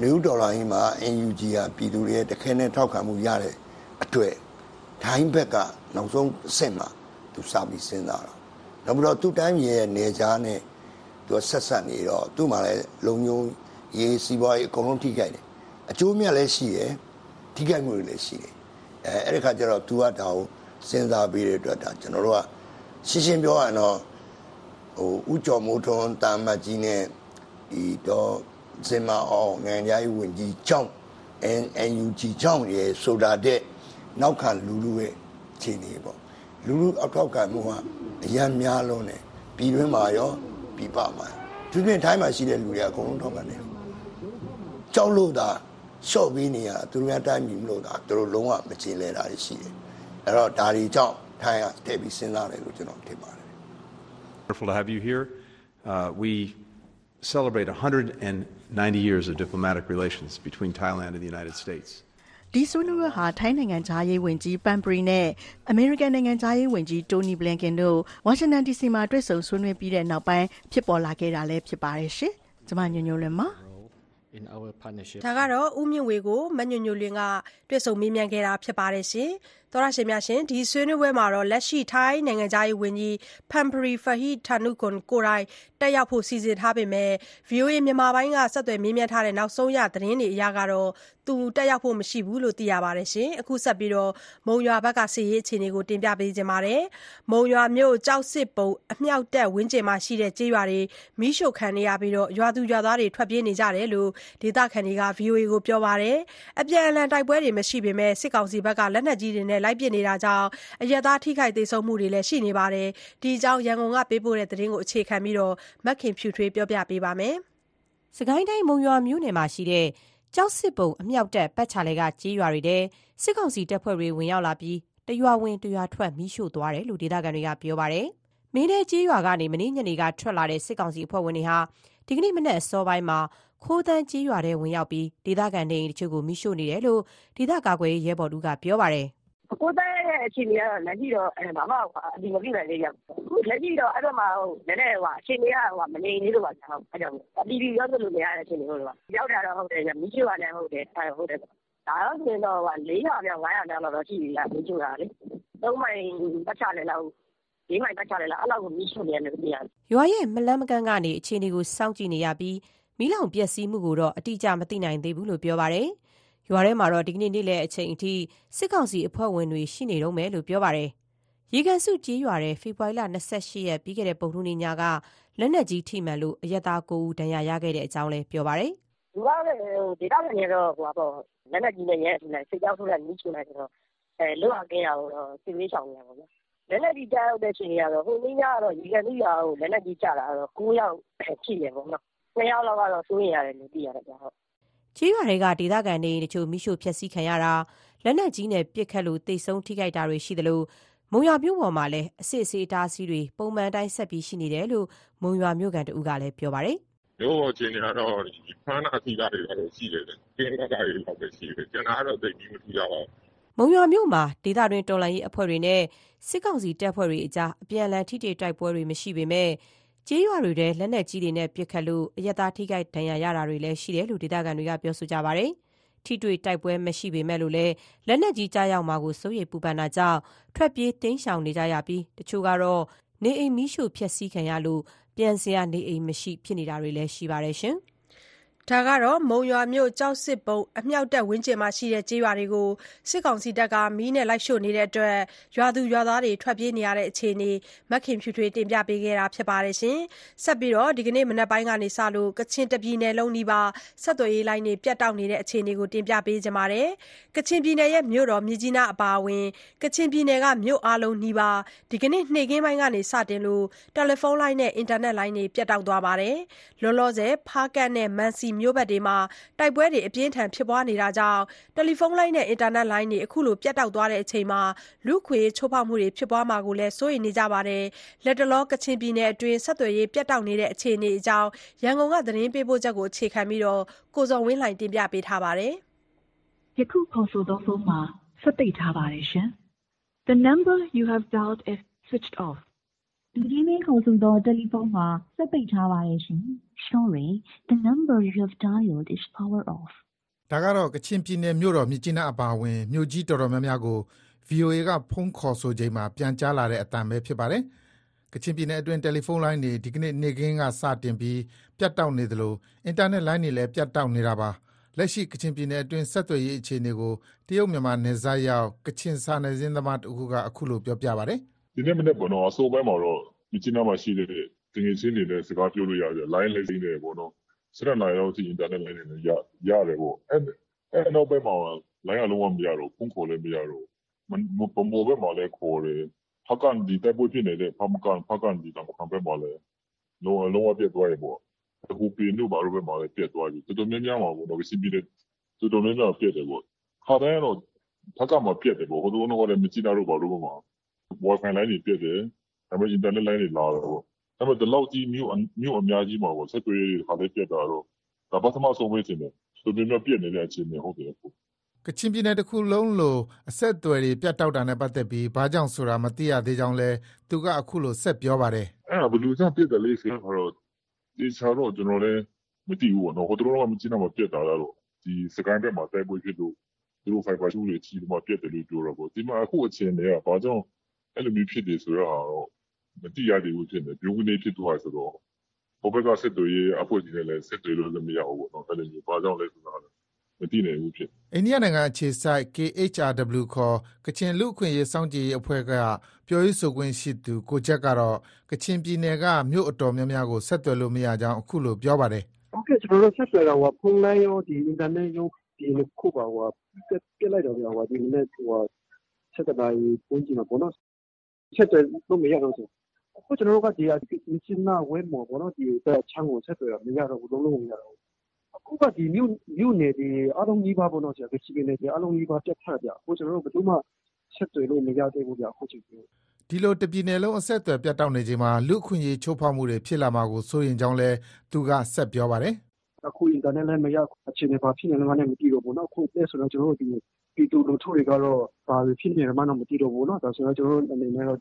နှွေဦးတော်လှန်ရေးမှာ NUG ကပြည်သူတွေရဲ့တခဲနဲ့ထောက်ခံမှုရတဲ့အတွက်ထိုင်းဘက်ကနောက်ဆုံးအဆင့်မှာသူစပြီးစဉ်းစားတာ နောက်ပြီးတော့သူ့တိုင်းပြည်ရဲ့နေကြားနဲ့သူဆက်ဆက်နေတော့သူ့မှာလည်းလုံညုံရေးစီးပွားရေးအကုန်လုံးထိခိုက်တယ်အကျိုးမြတ်လည်းရှိတယ်ထိခိုက်မှုတွေလည်းရှိတယ်အဲအဲ့ဒီခါကျတော့သူကဒါကိုစဉ်းစားပြီးတဲ့အတွက်ဒါကျွန်တော်တို့ကရှင်းရှင်းပြောရရင်တော့ဟိုဥကျော်မိုးထွန်းတာမတ်ကြီးနဲ့ဒီတော့စင်မအောင်ငံကြားရေးဝန်ကြီးကျောင်း NUG ကျောင်းရေဆိုတာတဲ့နောက်ခံလူလူရဲ့ခြေနေပေါ့ လူလူအထောက်ခံမှုကအရန်များလုံးတယ်ပြည်တွင်းမှာရောပြည်ပမှာသူပြင်ထိုင်းမှာရှိတဲ့လူတွေအကုန်လုံးထောက်ခံတယ်ကြောက်လို့သာရှော့ပြီးနေရသူတို့များတိုင်းပြည်မလို့သာသူတို့လုံးဝမချေလဲတာရှိတယ်အဲ့တော့ဒါတွေကြောင့်ထိုင်းကတက်ပြီးစဉ်းစားတယ်လို့ကျွန်တော်ထင်ပါတယ် Wonderful to have you here. Uh, we celebrate 190 years of diplomatic relations between Thailand and the United States. ဒီဆွေးနွေးပွဲဟာထိုင်းနိုင်ငံသားရေးဝန်ကြီးပန်ပရီနဲ့အမေရိကန်နိုင်ငံသားရေးဝန်ကြီးတိုနီဘလန်ကင်တို့ဝါရှင်တန် DC မှာတွေ့ဆုံဆွေးနွေးပြီးတဲ့နောက်ပိုင်းဖြစ်ပေါ်လာခဲ့တာလည်းဖြစ်ပါတယ်ရှင်။ကျွန်မညညလွင်ပါဒါကတော့ဦးမြင့်ဝေကိုမညညလွင်ကတွေ့ဆုံမေးမြန်းခဲ့တာဖြစ်ပါတယ်ရှင်။သောရရှင်များရှင်ဒီဆွေးနွေးပွဲမှာတော့လက်ရှိထိုင်းနိုင်ငံသားရေးဝန်ကြီးဖမ်ပရီဖဟီထာနုကွန်ကိုရိုင် တက်ရောက်ဖို့ စီစဉ်ထားပေမဲ့ VOA မြန်မာပိုင်းက ဆက်သွယ်မေးမြန်းထားတဲ့ နောက်ဆုံးရ သတင်းတွေအရကတော့သူတက်ရောက်ဖို့ မရှိဘူးလို့ သိရပါတယ်ရှင်အခုဆက်ပြီးတော့မုံရွာဘက်ကစီရေးအခြေအနေကို တင်ပြပေးကြပါမယ် မုံရွာမြို့ကြောက်စစ်ပုံ အမြောက်တက်ဝင်းကျင်မှာရှိတဲ့ ကျေးရွာတွေမိရှုခံနေရပြီးတော့ရွာသူရွာသားတွေ ထွက်ပြေးနေကြတယ်လို့ ဒေသခံတွေက VOA ကို ပြောပါတယ် အပြန်အလှန် တိုက်ပွဲတွေ မရှိပေမဲ့ စစ်ကောင်စီဘက်က လက်နက်ကြီးတွေနဲ့ လိုက်ပစ်နေတာကြောင့် အရပ်သား ထိခိုက်သေဆုံးမှုတွေလည်း ရှိနေပါတယ်။ဒီအကြောင်း ရန်ကုန်ကပေးပို့တဲ့သတင်းကို အခြေခံပြီးမခင်ဖြူထွေးပြောပြပေးပါမယ်။စစ်ကိုင်းတိုင်းမုံရွာမြို့နယ်မှာရှိတဲ့ကျောက်စစ်ပုံအမြောက်တပ်ပတ်ချာလဲကကြေးရွာတွေထဲစစ်ကောင်စီတပ်ဖွဲ့တွေဝင်ရောက်လာပြီးတရွာဝင်တရွာထွက်မိရှို့သွားတယ်လို့ဒေသခံတွေကပြောပါတယ်။မင်းတဲ့ကြေးရွာကနေမင်းညနေကထွက်လာတဲ့စစ်ကောင်စီအဖွဲ့ဝင်တွေဟာဒီကနေ့မနက်အစောပိုင်းမှာခိုးတန်းကြေးရွာထဲဝင်ရောက်ပြီးဒေသခံနေအိမ်တချို့ကိုမိရှို့နေတယ်လို့ဒေသကာကွယ်ရေးရဲဘော်တူကပြောပါတယ်။ ကိုယ်သားရဲ့အခြေအနေကတော့ လက်ရှိတော့ ဘာမှအတည်မပြုနိုင်သေးဘူး။အခုလက်ရှိတော့ အဲဒီဘက်မှာ နည်းနည်းအခြေအနေက မငြိမ်သေးလို့ပါ။အဲဒါကြောင့်အတည်ပြုပြောဆိုလို့မရတဲ့အခြေအနေမို့လို့ပါ။ရောက်တာတော့ ဟုတ်တယ်။မီးရှို့တာလည်း ဟုတ်တယ်။ဒါတော့ဆိုရင်တော့ ၄ ရွာမြောက် ၅ ရွာမြောက်လောက်တော့ ရှိပြီမီးရှို့တာလေ။၃ မိုင်ပတ်ချာလည်လောက် ၄ မိုင်ပတ်ချာလည်လောက် အဲလောက်ကို မီးရှို့နေတယ်လို့ သိရတယ်။ရွာရဲ့ မလှမ်းမကမ်းကနေ အခြေအနေကို စောင့်ကြည့်နေရပြီး မီးလောင်ပျက်စီးမှုကိုတော့ အတိအကျ မသိနိုင်သေးဘူးလို့ ပြောပါတယ် ရွာထဲမှာတော့ ဒီကနေ့ နေ့လယ်အချိန်အထိ စစ်ကောင်စီအဖွဲ့ဝင်တွေ ရှိနေတုန်းပဲလို့ ပြောပါတယ်။ရေကန်စုကြေးရွာထဲ ဖေဖော်ဝါရီလ28ရက် ပြီးခဲ့တဲ့ပုံနှူနေညက လက်နက်ကြီးထိမှန်လို့ အရက်သား9ဦး ဒဏ်ရာရခဲ့တဲ့အကြောင်းလည်း ပြောပါတယ်။လူကလည်းဒေတာကနေတော့ဟိုပေါ့လက်နက်ကြီးနဲ့ရဲနေစိတ်ကြောက်ဆိုတဲ့မိချိုလိုက်ဆိုတော့အဲလွတ်အောင်ကင်းရအောင်တော့စစ်ရေးဆောင်နေရပါတော့။လက်နက်ကြီးကြားရောက်တဲ့ အချိန်ကတော့ ဟိုနေ့ညကတော့ ရေကန်စုရွာကို လက်နက်ကြီးကျတာတော့9ယောက်ဖြစ်ရပေါ့နော်။2ယောက်လောက်ကတော့ စိုးရင်ရတယ်လို့ သိရတယ်ဗျဟုတ် ကျေးရွာတွေကဒေသခံနေအိမ်တချို့မိရှို့ဖျက်ဆီးခံရတာ လက်နက်ကြီးနဲ့ ပစ်ခတ်လို့ သေဆုံး ထိခိုက်တာတွေ ရှိသလို မုံရွာမြို့ပေါ်မှာလည်း အစစ်အဆေး အတားအဆီးတွေ ပုံမှန်တိုင်း ဆက်ပြီးရှိနေတယ်လို့ မုံရွာမြို့ကန်တဦးကလည်းပြောပါတယ်။“မြို့ပေါ်အခြေအနေကတော့ ဖမ်းတာဆီးတာတွေကတော့ ရှိတယ်။ကင်းလှည့်တာတွေလောက်ပဲ ရှိတယ်။ကျန်တာကတော့ သိပ်ပြီး မထူးခြားပါဘူး။”မုံရွာမြို့မှာ ဒေသတွင်း တော်လှန်ရေးအဖွဲ့တွေနဲ့ စစ်ကောင်စီတပ်ဖွဲ့တွေအကြား အပြန်အလှန် ထိတွေ့တိုက်ပွဲတွေ မရှိပေမယ့် ကျေးရွာတွေထဲ လက်နက်ကြီးတွေနဲ့ ပစ်ခတ်လို့ အရပ်သား ထိခိုက်ဒဏ်ရာရတာတွေလည်း ရှိတယ်လို့ ဒေသခံတွေက ပြောဆိုကြပါတယ်။ထိတွေ့တိုက်ပွဲ မရှိပေမယ့်လည်း လက်နက်ကြီး ကျရောက်မှာကို စိုးရိမ်ပူပန်တာကြောင့် ထွက်ပြေး တိမ်းရှောင်နေကြရပြီး တချို့ကတော့ နေအိမ် မီးရှို့ဖျက်ဆီးခံရလို့ ပြန်စရာနေအိမ်မရှိ ဖြစ်နေတာတွေလည်း ရှိပါတယ်။ ဒါကတော့မုံရွာမြို့ ကျောက်စစ်ဘုတ် အမြောက်တပ်ဝန်းကျင်မှာရှိတဲ့ ကျေးရွာတွေကို စစ်ကောင်စီတပ်က မီးနဲ့လိုက်ရှို့နေတဲ့အတွက် ရွာသူရွာသားတွေ ထွက်ပြေးနေရတဲ့အခြေအနေမခင်ဖြူထွေးတင်ပြပေးခဲ့တာပါ။ဆက်ပြီးဒီကနေ့မနက်ပိုင်းကစလို့ ကချင်တပြည်နယ်လုံးနီးပါး ဆက်သွယ်ရေးလိုင်းတွေ ပြတ်တောက်နေတဲ့အခြေအနေကို တင်ပြပေးထားပါတယ်။ကချင်ပြည်နယ်ရဲ့ မြို့တော် မြစ်ကြီးနားအပါအဝင် ကချင်ပြည်နယ်က မြို့အားလုံးနီးပါး ဒီကနေ့ နေ့ခင်းပိုင်းကစတင်လို့ တယ်လီဖုန်းလိုင်းနဲ့ အင်တာနက်လိုင်းတွေ ပြတ်တောက်သွားပါတယ်။လောလောဆယ် ဖားကန့်နဲ့ မံစီမြို့ဘက်တွေမှာ တိုက်ပွဲတွေ အပြင်းအထန် ဖြစ်ပွားနေတာကြောင့် တယ်လီဖုန်းလိုင်းနဲ့ အင်တာနက်လိုင်းတွေ အခုလို ပြတ်တောက်သွားချိန်မှာ လူ့အခွင့်အရေး ချိုးဖောက်မှုတွေ ဖြစ်ပွားမှာကိုလည်း စိုးရိမ်နေကြပါတယ်။လတ်တလော ကချင်ပြည်နယ်အတွင်း ဆက်သွယ်ရေး ပြတ်တောက်နေတဲ့ အခြေအနေအကြောင်း ရန်ကုန်က သတင်းပေးပို့ချက်ကို အခြေခံပြီး ကိုဇော်ဝင်းလှိုင်ကတင်ပြပေးထားပါတယ်။ယခုခေါ်ဆိုသောဖုန်းမှာဆက်ပိတ်ထားပါတယ်ရှင်။ The number you have dialed is switched off. လူကြီးမင်းခေါ်ဆိုသော တယ်လီဖုန်းမှာဆက်ပိတ်ထားပါတယ်ရှင်။ Sorry, the number you have dialed is power off. ဒါကတော့ကချင်ပြည်နယ်မြို့တော်မြစ်ကြီးနားအပါအဝင်မြို့ကြီးတော်တော်များများကို VOA ကဖုန်းခေါ်ဆိုချိန်မှာပြန်ကြားလာတဲ့အတန်ပဲဖြစ်ပါတယ်။ကချင်ပြည်နယ်အတွင်းတယ်လီဖုန်းလိုင်းတွေဒီကနေ့နေ့ခင်းကစတင်ပြီးပြတ်တောက်နေသလိုအင်တာနက်လိုင်းတွေလည်းပြတ်တောက်နေတာပါ။လက်ရှိကချင်ပြည်နယ်အတွင်းဆက်သွယ်ရေးအခြေအနေကိုတရုတ်မြန်မာနယ်စပ်ရောက်ကချင်စာနယ်ဇင်းသမားတဦးကအခုလိုပြောပြပါတယ်။“ဒီနေ့မနက်ပေါ့နော်အစောပိုင်းမှာတော့မြစ်ကြီးနားမှာရှိတဲ့ သူငယ်ချင်းတွေနဲ့စကားပြောလို့ရတယ်။လိုင်းလည်းစိမ်းတယ်ပေါ့နော်။၁၂နာရီလောက်အထိအင်တာနက်လိုင်းတွေလည်းရတယ်ပေါ့။အဲဒီနောက်ပိုင်းမှာလိုင်းကလုံးဝမရတော့ဘူး။ဖုန်းခေါ်လည်းမရတော့ဘူး။ဗန်းမော်ဘက်မှာလည်းခေါ်တယ်။ဖားကန့်ဒီတိုက်ပွဲဖြစ်နေတဲ့ဖားကန့်တာမခန်ဘက်မှာလည်းလုံးဝပြတ်သွားတယ်ပေါ့။ဟိုပင်တို့ဘာတို့ဘက်မှာလည်းပြတ်သွားပြီ။တော်တော်များများမှာပေါ့နော်ကချင်ပြည်နယ်တော်တော်များများမှာပြတ်တယ်ပေါ့။ခါတိုင်းကတော့ဖားကန့်မှာပြတ်တယ်ပေါ့။ဟိုတုန်းကလည်းမြစ်ကြီးနားတို့ဘာတို့ဘက်မှာ Wi-Fi လိုင်းတွေပြတ်တယ်။ဒါပေမဲ့အင်တာနက်လိုင်းတွေလာတယ်ပေါ့။ ဒါပေမဲ့ဒီလောက်ကြီးမြို့အများကြီးမှာဆက်သွယ်ရေးတွေတခါတည်းပြတ်တာကတော့ဒါပထမဆုံးပဲထင်တယ်။တော်တော်များများပြတ်နေတဲ့အခြေအနေဟုတ်တယ်အခု။”ကချင်ပြည်နယ်တခုလုံးလိုအဆက်အသွယ်တွေပြတ်တောက်တာနဲ့ပတ်သက်ပြီးဘာကြောင့်ဆိုတာမသိရသေးကြောင်းလည်းသူကအခုလိုဆက်ပြောပါတယ်။“အဲဒါဘယ်လိုကြောင့်ပြတ်တာလဲဆိုတာကတော့သေချာတော့ကျနော်လည်းမသိဘူးပေါ့နော်။ဟိုတလောကမြစ်ကြီးနားမှာပြတ်တာကတော့ဒီစစ်ကိုင်းဘက်မှာတိုက်ပွဲဖြစ်လို့သူတို့ဖိုက်ဘာကြိုးတွေထိပြီးမှပြတ်တယ်လို့ပြောတာပေါ့။ဒီမှာအခုအခြေအနေကဘာကြောင့်အဲလိုမျိုးဖြစ်တယ်ဆိုတဲ့ ဟာတော့မသိရသေးဘူးဖြစ်နေတယ်။ဗြုန်းကနဲဖြစ်သွားတယ်ဆိုတော့ဟိုဘက်ကဆက်သွယ်ရေးအဖွဲ့တွေနဲ့လည်းဆက်သွယ်လို့လည်းမရဘူးပေါ့နော်။အဲလိုမျိုးဘာကြောင့်လဲဆိုတာမသိနိုင်ဘူးဖြစ်နေတယ်။”အိန္ဒိယနိုင်ငံအခြေစိုက် KHRW ခေါ်ကချင်လူ့အခွင့်အရေးစောင့်ကြည့်ရေးအဖွဲ့ကပြောရေးဆိုခွင့်ရှိသူကိုဂျက်ကတော့ကချင်ပြည်နယ်ကမြို့အတော်များများကိုဆက်သွယ်လို့မရကြောင်းအခုလိုပြောပါတယ်။“ဟုတ်ကဲ့ကျနော်တို့ဆက်သွယ်တာဖုန်းလိုင်းရောအင်တာနက်ရောနှစ်ခုပါပြတ်လိုက်တာဗျဒီမနက်၁၁နာရီဝန်းကျင်မှာပေါ့နော်။ဆက်သွယ်လို့မရတော့ဘူး။ အခုကျနော်တို့ကမြစ်ကြီးနား ဝိုင်းမော်ပေါ့နော် ဒီဘက်အခြမ်းကို ဆက်သွယ်တာ မရတော့ဘူး လုံးလုံးမရတော့ဘူး။အခုကဒီမြို့နယ်တွေ အားလုံးနီးပါးပေါ့နော် ကချင်ပြည်နယ် အားလုံးနီးပါး ပြတ်ထားတယ်ဗျ။အခု ကျနော်တို့ ဘယ်သူမှ ဆက်သွယ်လို့ မရသေးဘူးဗျ အခုချိန်ထိ။ဒီလို တပြည်နယ်လုံး အဆက်အသွယ် ပြတ်တောက်နေချိန်မှာ လူ့အခွင့်အရေး ချိုးဖောက်မှုတွေ ဖြစ်လာမှာကို စိုးရိမ်ကြောင်းလည်း သူက ဆက်ပြောပါတယ်။“အခု အင်တာနက်လည်း မရ အခြေအနေ ဘာဖြစ်နေမှန်းလည်း မသိတော့ဘူး။အခုဆိုတော့ ကျနော်တို့ ပြည်သူလူထုတွေကတော့ ဘာတွေ ဖြစ်နေမှန်းတော့ မသိတော့ဘူး။ဒါဆိုတော့ ကျနော်တို့အနေနဲ့ကတော့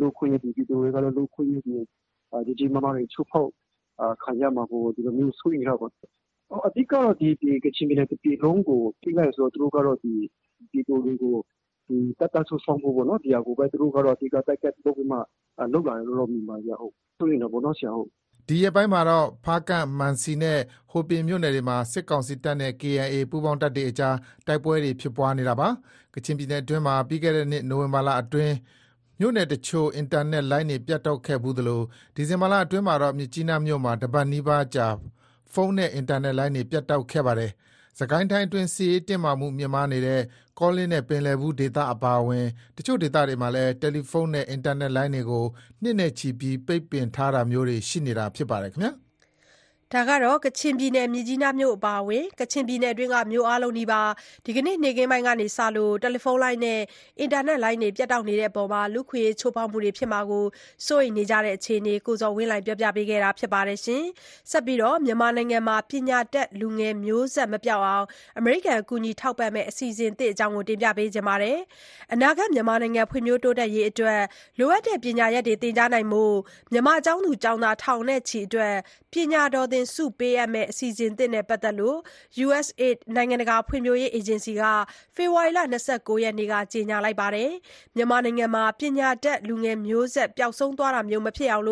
လူ့အခွင့်အရေးပြည်သူတွေကတော့လူ့အခွင့်အရေးတွေကြီးကြီးမားမားတွေချိုးဖောက်ခံရမှာကိုဒီလိုမျိုးစိုးရိမ်တာပေါ့။အဓိကတော့ဒီကချင်ပြည်နယ်တပြည်လုံးကိုဖိလိုက်ဆိုတော့သူတို့ကတော့ဒီပြည်သူတွေကိုတပ်သားစုဆောင်းဖို့ပေါ့နော်ဒီဟာကိုပဲသူတို့ကတော့အဓိက target လုပ်ပြီးမှလုပ်လာတယ်လို့တော့မြင်ပါတယ်ဟုတ်။စိုးရိမ်တာပေါ့နော်ဆရာဟုတ်။”ဒီရက်ပိုင်းမှာတော့ဖားကန့်၊မံစီနဲ့ဟိုပင်မြို့နယ်တွေမှာစစ်ကောင်စီတပ်နဲ့ KIA ပူးပေါင်းတပ်တွေအကြားတိုက်ပွဲတွေဖြစ်ပွားနေတာပါ။ကချင်ပြည်နယ်အတွင်းမှာပြီးခဲ့တဲ့နှစ်နိုဝင်ဘာလအတွင်း မြို့နယ်တချို့ အင်တာနက်လိုင်းတွေ ပြတ်တောက်ခဲ့ဖူးသလို ဒီဇင်ဘာလအတွင်းမှာတော့ မြစ်ကြီးနားမြို့မှာ တပတ်နီးပါးကြာ ဖုန်းနဲ့ အင်တာနက်လိုင်းတွေ ပြတ်တောက်ခဲ့ပါတယ်။စစ်ကိုင်းတိုင်းအတွင်း စစ်ရေးတင်းမာမှု မြင့်မားနေတဲ့ ကောလင်းနဲ့ ပင်လယ်ဘူးဒေသအပါအဝင် တချို့ဒေသတွေမှာလည်း တယ်လီဖုန်းနဲ့ အင်တာနက်လိုင်းတွေကို နှစ်နဲ့ချီပြီး ပိတ်ပင်ထားတာမျိုးတွေ ရှိနေတာ ဖြစ်ပါတယ်ခင်ဗျာ။ ဒါကတော့ကချင်ပြည်နယ် မြစ်ကြီးနားမြို့အပါအဝင် ကချင်ပြည်နယ်အတွင်းက မြို့အားလုံးနီးပါး ဒီကနေ့ နေ့ခင်းပိုင်းကစလို့ တယ်လီဖုန်းလိုင်းနဲ့ အင်တာနက်လိုင်းတွေ ပြတ်တောက်နေတဲ့အပေါ် လူ့အခွင့်အရေး ချိုးဖောက်မှုတွေဖြစ်မှာကို စိုးရိမ်နေကြတဲ့အခြေအနေ ကိုဇော်ဝင်းလှိုင်က ပြောပြပေးထားပါတယ်။ဆက်ပြီးတော့မြန်မာနိုင်ငံမှာ ပညာတတ်လူငယ်မျိုးဆက်မပျောက်အောင် အမေရိကန် ကူညီထောက်ပံ့မယ့် အစီအစဉ်သစ်အကြောင်း တင်ပြပေးထားပါတယ်။အနာဂတ် မြန်မာနိုင်ငံ ဖွံ့ဖြိုးတိုးတက်ရေးအတွက် လိုအပ်တဲ့ ပညာရပ်တွေ သင်ကြားနိုင်ဖို့ မြန်မာကျောင်းသူကျောင်းသား ထောင်နဲ့ချီအတွက် ပညာတော်သင်ဆုပေးအပ်မယ့် အစီအစဉ်သစ်နဲ့ ပတ်သက်လို့ USAID နိုင်ငံတကာ ဖွံ့ဖြိုးရေးအေဂျင်စီက ဖေဖော်ဝါရီလ ၂၉ ရက်နေ့က ကြေညာလိုက်ပါတယ်။မြန်မာနိုင်ငံမှာ ပညာတတ်လူငယ်မျိုးဆက် ပျောက်ဆုံးသွားတာမျိုး မဖြစ်အောင်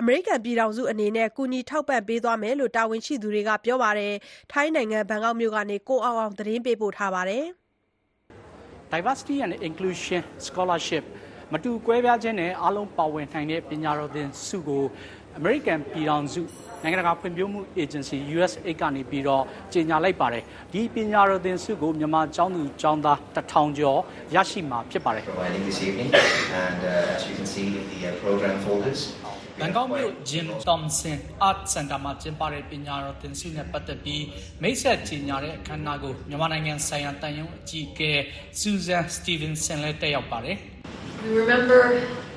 အမေရိကန်ပြည်ထောင်စုအနေနဲ့ ကူညီထောက်ပံ့ပေးသွားမယ်လို့ တာဝန်ရှိသူတွေက ပြောပါတယ်။ထိုင်းနိုင်ငံ ဘန်ကောက်မြို့ကနေ ကိုအောင်အောင် သတင်းပေးပို့ထားပါတယ်။ Diversity and Inclusion Scholarship မတူကွဲပြားခြင်းနဲ့ အားလုံးပါဝင်နိုင်တဲ့ ပညာတော်သင်ဆုကို အမေရိကန်ပြည်ထောင်စုနိုင်ငံတကာဖွံ့ဖြိုးမှု agency USAID ကနေပြီးတော့ကြေညာလိုက်ပါတယ်ဒီပညာတော်သင်ဆုကိုမြန်မာကျောင်းသူကျောင်းသားတထောင်ကျော်ရရှိမှာဖြစ်ပါတယ် ဘန်ကောက်မြို့ Jim Thompson Art Center မှာကျင်းပတဲ့ပညာတော်သင်ဆုနဲ့ပတ်သက်ပြီးမိတ်ဆက်ကြီးညာတဲ့အခမ်းအနားကိုမြန်မာနိုင်ငံဆိုင်ရာတန်ယုံအကြီးအကဲ Susan Stevenson လည်းတက်ရောက်ပါတယ် We remember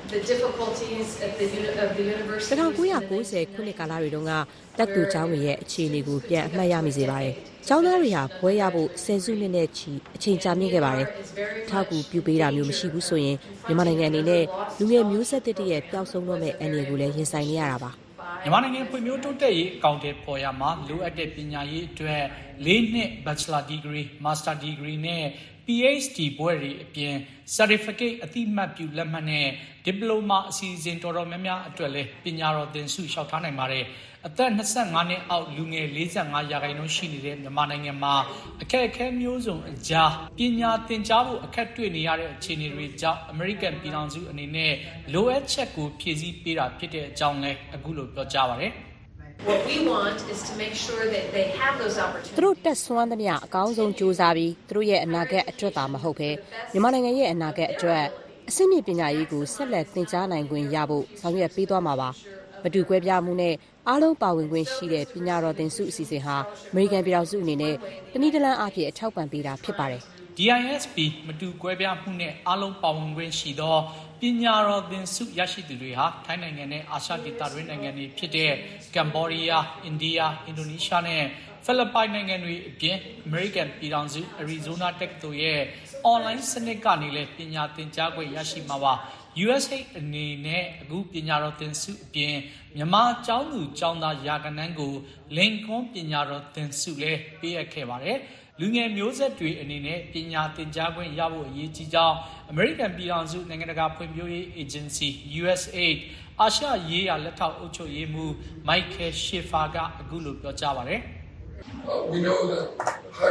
the difficulties of the of the university 1990ခုနှစ်ကာလတွေတုန်းကတက်တူကျောင်းတွေရဲ့အခြေအနေကိုပြန်အမှတ်ရမိစေပါတယ်။ကျောင်းသားတွေဟာဘွဲရဖို့ဆယ်စုနှစ်နဲ့ချီအချိန်ကြာမြင့်ခဲ့ပါတယ်။ထောက်ကူပြုပေးတာမျိုးမရှိဘူးဆိုရင်မြန်မာနိုင်ငံအနေနဲ့လူငယ်မျိုးဆက်တစ်ရဲ့ပျောက်ဆုံးတော့မဲ့အန္တရာယ်ကိုလည်းရင်ဆိုင်နေရတာပါ။မြန်မာနိုင်ငံဖွံ့ဖြိုးတိုးတက်ရေးအကောင့်တွေပေါ်ရမှာလိုအပ်တဲ့ပညာရေးအတွက် ၄နှစ် Bachelor Degree, Master Degree နဲ့ PhD ဘွဲ့တွေအပြင် Certificate အတိမတ်ပြုလက်မှတ်နဲ့ Diploma အစီအစဉ်တော်တော်များများအတွက်လည်းပညာတော်သင်ဆုလျှောက်ထားနိုင်ပါတယ်အသက်25နှစ်အောက်လူငယ်45ရာခိုင်နှုန်းရှိနေတဲ့မြန်မာနိုင်ငံမှာအခက်အခဲမျိုးစုံအကြားပညာသင်ကြားဖို့အခက်တွေ့နေရတဲ့အခြေအနေတွေကြောင့် American ပြည်ထောင်စုအနေနဲ့လိုအပ်ချက်ကိုဖြည့်ဆည်းပေးတာဖြစ်တဲ့အကြောင်းလည်းအခုလိုပြောကြားပါရစေ What we want is to make sure that they have those သူတို့ opportunities. တက်ဆွမ်းသမျှအကောင်းဆုံးစူးစမ်းပြီးသူတို့ရဲ့အနာဂတ်အတွက်သာမဟုတ်ဘဲမြန်မာနိုင်ငံရဲ့အနာဂတ်အတွက်အဆင့်မြင့်ပညာရေးကိုဆက်လက်သင်ကြားနိုင်ခွင့်ရဖို့ဆောင်ရွက်ပေးသွားမှာပါမတူကွဲပြားမှုနဲ့အားလုံးပါဝင်ခွင့်ရှိတဲ့ပညာတော်သင်ဆုအစီအစဉ်ဟာအမေရိကန်ပြည်ထောင်စုအနေနဲ့တနည်းတလန်းအဖြစ်အထောက်ပံ့ပေးတာဖြစ်ပါတယ် DISP မတူကွဲပြားမှုနဲ့အားလုံးပါဝင်ခွင့်ရှိသော ပညာတော်သင်ဆုရရှိသူတွေဟာထိုင်းနိုင်ငံနဲ့အာရှဒေသတွင်းနိုင်ငံတွေဖြစ်တဲ့ကမ်ဘောဒီးယား၊အိန္ဒိယ၊အင်ဒိုနီးရှားနဲ့ဖိလစ်ပိုင်နိုင်ငံတွေအပြင်အမေရိကန်ပြည်ထောင်စုအရီဇိုနာတက္ကသိုလ်ရဲ့အွန်လိုင်းစနစ်ကနေလည်းပညာသင်ကြားခွင့်ရရှိမှာပါ USA အနေနဲ့အခုပညာတော်သင်ဆုအပြင်မြန်မာကျောင်းသူကျောင်းသားရာကနန်းကိုလင်ကွန်းပညာတော်သင်ဆုလည်းပေးအပ်ခဲ့ပါတယ် လူငယ်မျိုးဆက်တွေအနေနဲ့ပညာသင်ကြားခွင့်ရဖို့အရေးကြီးကြောင်း American ပြည်ထောင်စုနိုင်ငံတကာဖွံ့ဖြိုးရေး Agency USAID အာရှရေးရာလက်ထောက်အုပ်ချုပ်ရေးမှူး Michael Schiffer ကအခုလိုပြောကြားပါတယ် We know that higher အ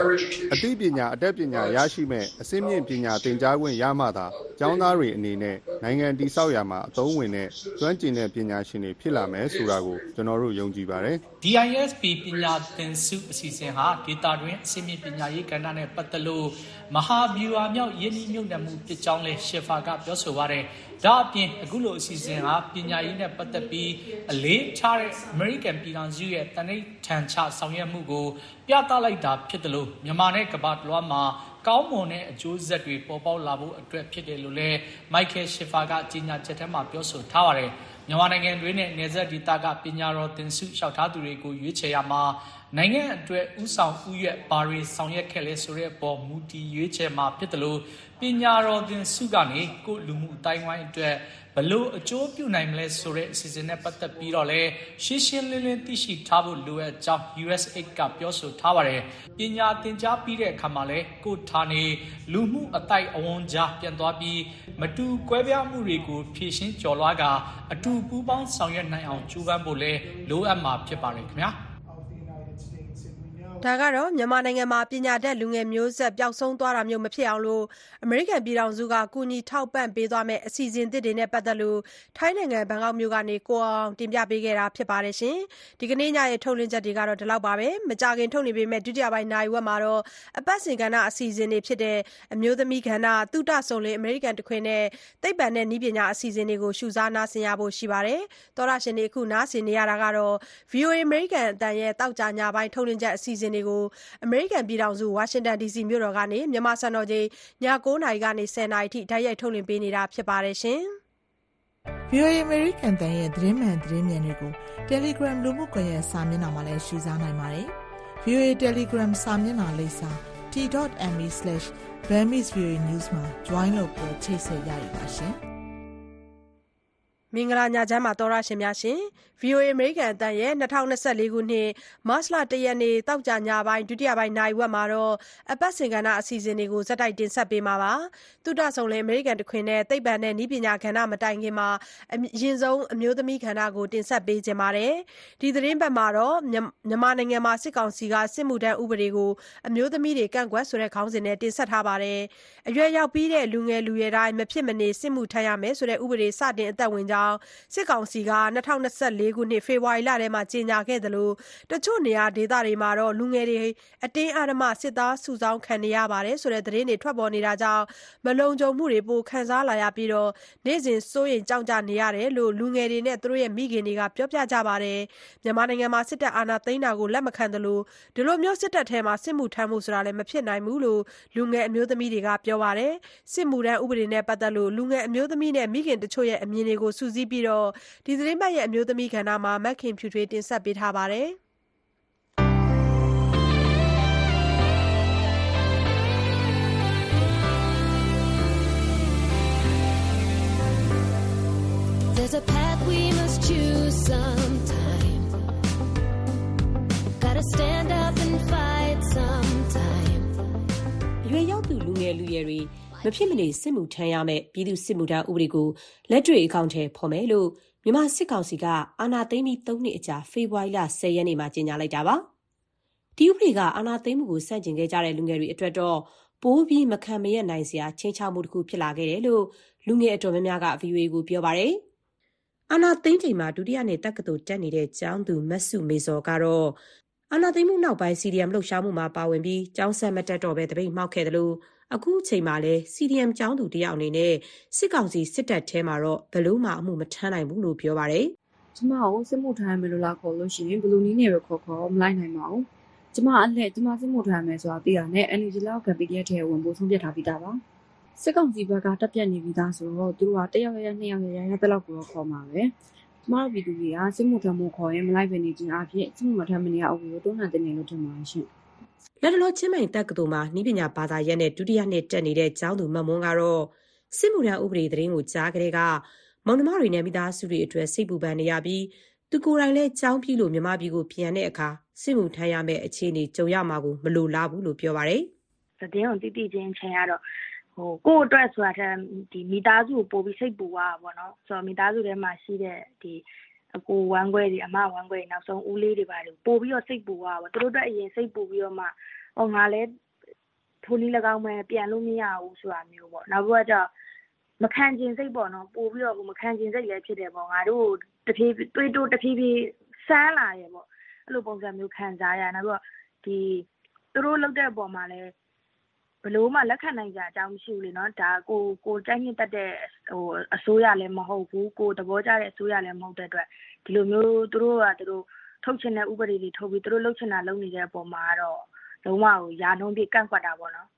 education သိပညာအတတ်ပညာရရှိမဲ့အစင်းမြင့်ပညာသင်ကြားခွင့်ရမှသာကျောင်းသားတွေအနေနဲ့နိုင်ငံတည်ဆောက်ရာမှာအသုံးဝင်တဲ့ကျွမ်းကျင်တဲ့ပညာရှင်တွေဖြစ်လာမယ်ဆိုတာကိုကျွန်တော်တို့ယုံကြည်ပါတယ် DISP ပညာသင်ဆုအစီအစဉ်ဟာဒေတာတွင်အစင်းမြင့်ပညာရေးကဏ္ဍနဲ့ပတ်သက်လို့မဟာဗျူဟာမြောက်ယင်းနှိမ့်ညွတ်နှံမှုဖြစ်ကြောင်းလဲရှေဖာကပြောဆိုပါတယ်။ဒါအပြင်အခုလိုအစီအစဉ်ဟာပညာရေးနဲ့ပတ်သက်ပြီးအလေးထားတဲ့ American ပြည်ထောင်စုရဲ့တနိဋ္ဌာန်ချဆောင်ရွက်မှုကိုပြသလိုက်တာဖြစ်တယ်လို့မြန်မာနဲ့ကမ္ဘာတလွှားမှာကောင်းမွန်တဲ့အကျိုးဆက်တွေပေါ်ပေါက်လာဖို့အတွက်ဖြစ်တယ်လို့လည်း Michael Schiffer ကကြေညာချက်ထဲမှာပြောဆိုထားပါတယ်။မြန်မာနိုင်ငံတွင်းနဲ့နေဆက်ဒေသကပညာတော်သင်ဆုလျှောက်ထားသူတွေကိုရွေးချယ်ရမှာနိုင်ငံအတွက်ဥဆောင်ဥရွက်ဘာတွေဆောင်ရွက်ခဲ့လဲဆိုတဲ့အပေါ်မူတည်ရွေးချယ်မှာဖြစ်တယ်လို့ပညာတော်သင်ဆုကနေကိုယ့်လူမှုအတိုင်းဝိုင်းအတွက် ဘလို့အကျိုးပြုနိုင်မလဲဆိုတဲ့အစီအစဉ်နဲ့ပတ်သက်ပြီးတော့လဲရှင်းရှင်းလင်းလင်းသိရှိထားဖို့လိုအပ်ကြောင်း USAID ကပြောဆိုထားပါတယ်။ပညာသင်ကြားပြီးတဲ့အခါမှာလဲကိုယ့်ဌာနေလူမှုအတိုက်အဝန်ကြားပြန်သွားပြီးမတူကွဲပြားမှုတွေကိုဖြည့်ရှင်းကျော်လွှားကာအတူပူးပေါင်းဆောင်ရွက်နိုင်အောင်ကြိုးပမ်းဖို့လဲလိုအပ်မှာဖြစ်ပါတယ်ခင်ဗျာ။ ဒဒါကတော့ မြန်မာနိုင်ငံမှာ ပညာတတ်လူငယ်မျိုးဆက် ပျောက်ဆုံးသွားတာမျိုး မဖြစ်အောင် အမေရိကန်ပြည်ထောင်စုက ကူညီထောက်ပံ့ပေးသွားမယ့် အစီအစဉ်သစ်တွေနဲ့ ပတ်သက်လို့ ထိုင်းနိုင်ငံ ဘန်ကောက်မြို့ကနေ ကိုအောင်တင်ပြပေးခဲ့တာပါ။ဒီကနေ့ညရဲ့ ထုတ်လွှင့်ချက်ကတော့ ဒီလောက်ပါပဲ။မကြာခင်ထုတ်လွှင့်ပေးမယ့် ဒုတိယပိုင်း နာရီဝက်မှာတော့ အပတ်စဉ်ကဏ္ဍအစီအစဉ်တွေဖြစ်တဲ့ အမျိုးသမီးကဏ္ဍ၊သုတစုံလင် အမေရိကန်တခွင်နဲ့ သိပ္ပံနဲ့နည်းပညာ အစီအစဉ်တွေကို ရှုစားနားဆင်ရဖို့ ရှိပါတယ်။သောတရှင်တွေ အခုနားဆင်နေရတာကတော့ VOA အမေရိကန်အသံရဲ့ သောကြာညပိုင်း ထုတ်လွှင့်ချက် အစီအစဉ်တွေကို အမေရိကန်ပြည်ထောင်စု ဝါရှင်တန်ဒီစီမြို့တော်ကနေ မြန်မာစံတော်ချိန်ည9:00နာရီကနေ10:00နာရီထိ တိုက်ရိုက်ထုတ်လွှင့်ပေးနေတာဖြစ်ပါတယ်။ VOA အမေရိကန်အသံရဲ့ သတင်းမှန်သတင်းမြန်တွေကို Telegram လူမှုကွန်ရက်စာမျက်နှာမှာလည်း ရှုစားနိုင်ပါတယ်။ VOA Telegram စာမျက်နှာလိပ်စာ t.me/burmese.voanews မှာ join လုပ်ပြီး ချိတ်ဆက်ရယူပါရှင်။ မင်္ဂလာညချမ်းပါသောတရှင်များရှင်။ VOA အမေရိကန်အသံရဲ့၂၀၂၄ခုနှစ်မတ်လ၁ရက်နေ့သောကြာညပိုင်းဒုတိယပိုင်းနာရီဝက်မှာတော့အပတ်စဉ်ကဏ္ဍအစီအစဉ်တွေကိုဆက်တိုက်တင်ဆက်ပေးမှာပါ။သုတစုံလင်အမေရိကန်တခွင်နဲ့သိပ္ပံနဲ့နည်းပညာကဏ္ဍမတိုင်ခင်မှာအရင်ဆုံးအမျိုးသမီးကဏ္ဍကိုတင်ဆက်ပေးချင်ပါတယ်။ဒီသတင်းပတ်မှာတော့မြန်မာနိုင်ငံမှာစစ်ကောင်စီကစစ်မှုထမ်းဥပဒေကိုအမျိုးသမီးတွေကန့်ကွက်ဆိုတဲ့ခေါင်းစဉ်နဲ့တင်ဆက်ထားပါတယ်။အရွယ်ရောက်ပြီးတဲ့လူငယ်လူရွယ်တိုင်းမဖြစ်မနေစစ်မှုထမ်းရမယ်ဆိုတဲ့ဥပဒေစတင်အသက်ဝင်ကြောင်းစစ်ကောင်စီက ၂၀၂၄ ခုနှစ် ဖေဖော်ဝါရီလထဲမှာ ကြေညာခဲ့သလို တချို့နေရာဒေသတွေမှာ လူငယ်တွေ အတင်းအဓမ္မ စစ်သားစုဆောင်းခံနေရတယ်ဆိုတဲ့ သတင်းတွေ ထွက်ပေါ်နေတာကြောင့် မလုံခြုံမှုတွေ ပိုခံစားလာရပြီး နေ့စဉ် စိုးရိမ်ကြောင့်ကြနေရတယ်လို့ လူငယ်တွေနဲ့ သူတို့ရဲ့ မိခင်တွေက ပြောပြကြပါတယ်။မြန်မာနိုင်ငံမှာ စစ်တပ်အာဏာသိမ်းတာကို လက်မခံသလို ဒီလို စစ်တပ်ထဲစစ်မှုထမ်းဖို့လည်း မဖြစ်နိုင်ဘူးလို့ လူငယ်အမျိုးသမီးတွေက ပြောပါတယ်။စစ်မှုထမ်းဥပဒေနဲ့ ပတ်သက်လို့ လူငယ်အမျိုးသမီးနဲ့ မိခင်တချို့ရဲ့ အမြင်တွေကို စုစည်းပြီးဒီသတင်းပတ်ရဲ့အမျိုးသမီးကဏ္ဍမှာမခင်ဖြူထွေးတင်ဆက်ပေးထားပါတယ်။ There's a path we must choose sometime. Gotta stand up and fight sometime. ရွယ်ရောက်သူလူငယ်လူရွယ်တွေ မဖြစ်မနေစစ်မှုထမ်းရမယ့်ပြည်သူစစ်မှုထမ်းဥပဒေကိုလက်တွေ့အကောင့်ထဲဖော်မယ်လို့မြန်မာစစ်ကောင်စီကအာဏာသိမ်းပြီး၃နှစ်အကြာဖေဖော်ဝါရီလ10ရက်နေ့မှာကြေညာလိုက်တာပါ။ဒီဥပဒေကအာဏာသိမ်းမှုကိုစန့်ကျင်ခဲ့ကြတဲ့လူငယ်တွေအတွက်တော့ပိုပြီးမခံမရပ်နိုင်စရာချင်းချောက်မှုတစ်ခုဖြစ်လာခဲ့တယ်လို့လူငယ်အတော်များများက VOA ကိုပြောပါတယ်။အာဏာသိမ်းချိန်မှာဒုတိယနှစ်တက္ကသိုလ်တက်နေတဲ့ကျောင်းသူမစုမေဇော်ကတော့ အာဏာသိမ်းမှုနောက်ပိုင်း CDM လှုပ်ရှားမှုမှာ ပါဝင်ပြီး ကျောင်းဆက်မတက်တော့ဘဲ သပိတ်မှောက်ခဲ့တယ်လို့အခုချိန်မှာလည်း CDM ကျောင်းသူတယောက်အနေနဲ့ စစ်ကောင်စီစစ်တပ်ထဲမှာတော့ ဘယ်လို့မှ အမှုမထမ်းနိုင်ဘူးလို့ ပြောပါတယ်။ကျမကို စစ်မှုထမ်းမယ်လို့ လာခေါ်လို့ရှိရင် ဘယ်လိုနည်းနဲ့ပဲခေါ်ခေါ် မလိုက်နိုင်ပါဘူး။ကျမအလက်ကျမ စစ်မှုထမ်းမယ်ဆိုတာ သိရနဲ့ NUG လောက်က PDF ထဲဝင်ဖို့ ဆုံးဖြတ်ထားပြီးသားပါ။စစ်ကောင်စီဘက်ကတက်ပြက်နေပြီးသားဆိုတော့ သူတို့က တယောက်ရရနှစ်ယောက်ရရရတဲ့လောက်ကိုခေါ်မှာပဲ။ ကျမတို့ပြည်သူတွေကစစ်မှုထမ်းမှုခေါ်ရင်မလိုက်ပဲနေခြင်းအပြင်စစ်မှုမထမ်းမနေရအုပ်ကိုတွန်းလှန်တင်နေလို့ထင်ပါတယ်ရှင်။လက်တလောချင်းမိုင်တက္ကသိုလ်မှာနှီးပညာဘာသာရပ်နဲ့ဒုတိယနှစ်တက်နေတဲ့ကျောင်းသူမမွန်းကတော့စစ်မှုထမ်းဥပဒေသတင်းကိုကြားကလေးကမောင်နှမတွေနဲ့မိသားစုတွေအတွက်စိတ်ပူပန်နေရပြီးသူကိုယ်တိုင်လည်းကျောင်းပြီးလို့မြမပြည်ကိုပြန်တဲ့အခါစစ်မှုထမ်းရမယ့်အခြေအနေကြုံရမှာကိုမလိုလားဘူးလို့ပြောပါတယ်။သတင်းကိုတိတိချင်းချင်းကတော့ ဟိုကိုယ့်အတွက်ဆိုတာထက်ဒီမိသားစုကိုပို့ပြီးစိတ်ပူသွားတာပေါ့နော်။ဆိုတော့မိသားစုထဲမှာရှိတဲ့ဒီအကိုဝမ်းခွဲတွေအမဝမ်းခွဲတွေနောက်ဆုံးဦးလေးတွေပါတယ်ပို့ပြီးတော့စိတ်ပူသွားပါသူတို့အတွက်အရင်စိတ်ပူပြီးတော့မှဟောငါလည်းထိုနည်း၎င်းပဲပြန်လို့မရဘူးဆိုတာမျိုးပေါ့နောက်ပြီးတော့မခံကျင်စိတ်ပေါ့နော်ပို့ပြီးတော့မခံကျင်စိတ်လည်းဖြစ်တယ်ပေါ့ငါတို့တဖြည်းတွေးတိုးတဖြည်းဖြည်းစမ်းလာရပေါ့အဲ့လိုပုံစံမျိုးခံစားရနောက်ပြီးတော့ဒီသူတို့လောက်တဲ့အပေါ်မှာလည်း ဘလို့မှလက်ခံနိုင်ကြအကြောင်းမရှိဘူးလေနော်ဒါကိုကိုတိုက်ညစ်တတ်တဲ့ဟိုအစိုးရလည်းမဟုတ်ဘူးကိုသဘောကျတဲ့အစိုးရလည်းမဟုတ်တဲ့အတွက်ဒီလိုမျိုးသူတို့ကသူတို့ထုတ်ချင်တဲ့ဥပဒေတွေထုတ်ပြီးသူတို့လုပ်ချင်တာလုပ်နေတဲ့အပေါ်မှာတော့လုံးဝကိုယာနှုံးပြကန့်ကွက်တာပေါ့နော်